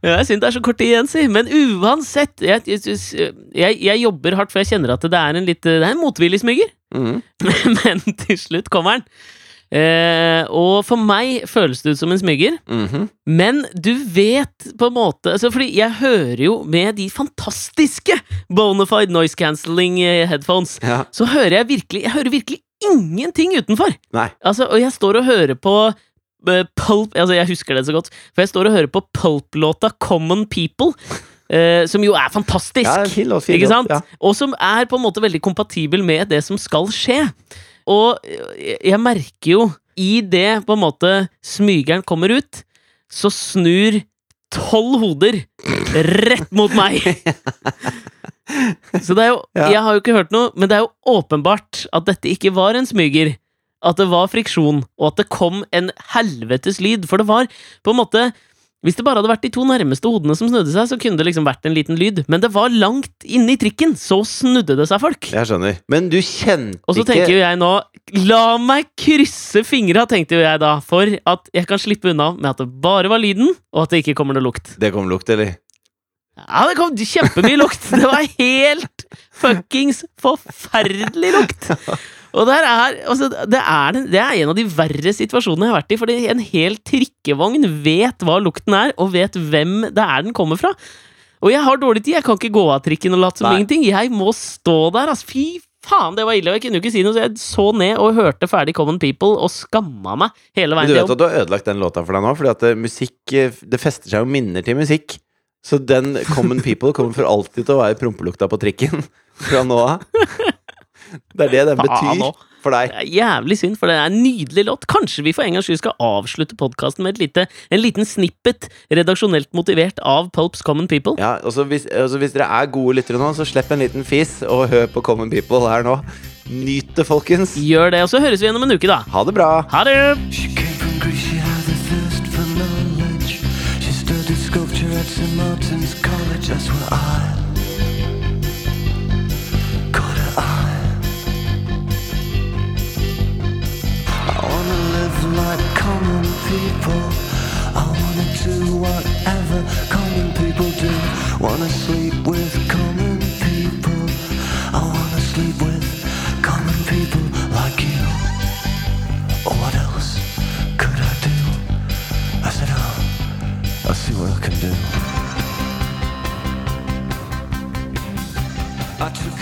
B: Ja, Jeg synes det er så kort tid igjen, si. Men uansett jeg, jeg, jeg, jobber hardt, for jeg kjenner at det er en litt Det er en motvillig smyger.
A: Mm.
B: Men til slutt kommer han. Eh, og for meg føles det ut som en smyger.
A: Mhm.
B: Men du vet på en måte altså Fordi jeg hører jo med de fantastiske bonafide noise cancelling eh, headphones,
A: Ja.
B: så hører jeg virkelig Jeg hører virkelig ingenting utenfor! Altså, og jeg står og hører på eh, Pulp Altså, jeg husker det så godt, for jeg står og hører på Pulp-låta Common People. Uh, som jo er fantastisk.
A: Ja, fin låt, fin
B: ikke sant?
A: ja.
B: Og som er på en måte veldig kompatibel med det som skal skje. Og jeg merker jo, i det på en måte smygeren kommer ut, så snur tolv hoder rett mot meg! Så det er jo Jeg har jo ikke hørt noe, men det er jo åpenbart at dette ikke var en smyger. At det var friksjon, og at det kom en helvetes lyd. For det var på en måte Hvis det bare hadde vært de to nærmeste hodene som snudde seg, så kunne det liksom vært en liten lyd. Men det var langt inne i trikken, så snudde det seg folk.
A: Jeg skjønner. Men du kjente ikke
B: Og så tenker jo jeg nå La meg krysse fingra, tenkte jo jeg da, for at jeg kan slippe unna med at det bare var lyden, og at det ikke kommer noe lukt.
A: Det kom lukt, eller?
B: Ja, det kom kjempemye lukt! Det var helt fuckings forferdelig lukt! Og er, altså, det, er, det er en av de verre situasjonene jeg har vært i, fordi en hel trikkevogn vet hva lukten er, og vet hvem det er den kommer fra. Og jeg har dårlig tid, jeg kan ikke gå av trikken og late som ingenting. Jeg må stå der, altså. Fy faen, det var ille, og jeg kunne jo ikke si noe, så jeg så ned og hørte ferdig Common People og skamma meg hele
A: Men
B: veien
A: du vet at du har ødelagt den låta for deg nå, fordi at eh, musikk eh, Det fester seg jo minner til musikk. Så den Common People kommer for alltid til å være prompelukta på trikken fra nå av. Det er det den betyr for deg.
B: Det er jævlig synd, for det er en nydelig låt. Kanskje vi for en gangs skyld skal avslutte podkasten med et lite, en liten snippet redaksjonelt motivert av Pulps Common People.
A: Ja, også hvis, også hvis dere er gode lyttere nå, så slipp en liten fis og hør på Common People her nå. Nyt det, folkens.
B: Gjør det, og så høres vi igjen om en uke, da.
A: Ha det bra.
B: Ha det!
C: Sculpture at St. Martin's College, that's where I people. I wanna do whatever common people do. Wanna sleep with common people. I wanna sleep with common people like you. Oh, what else could I do? I said, oh, I'll see what I can do. I took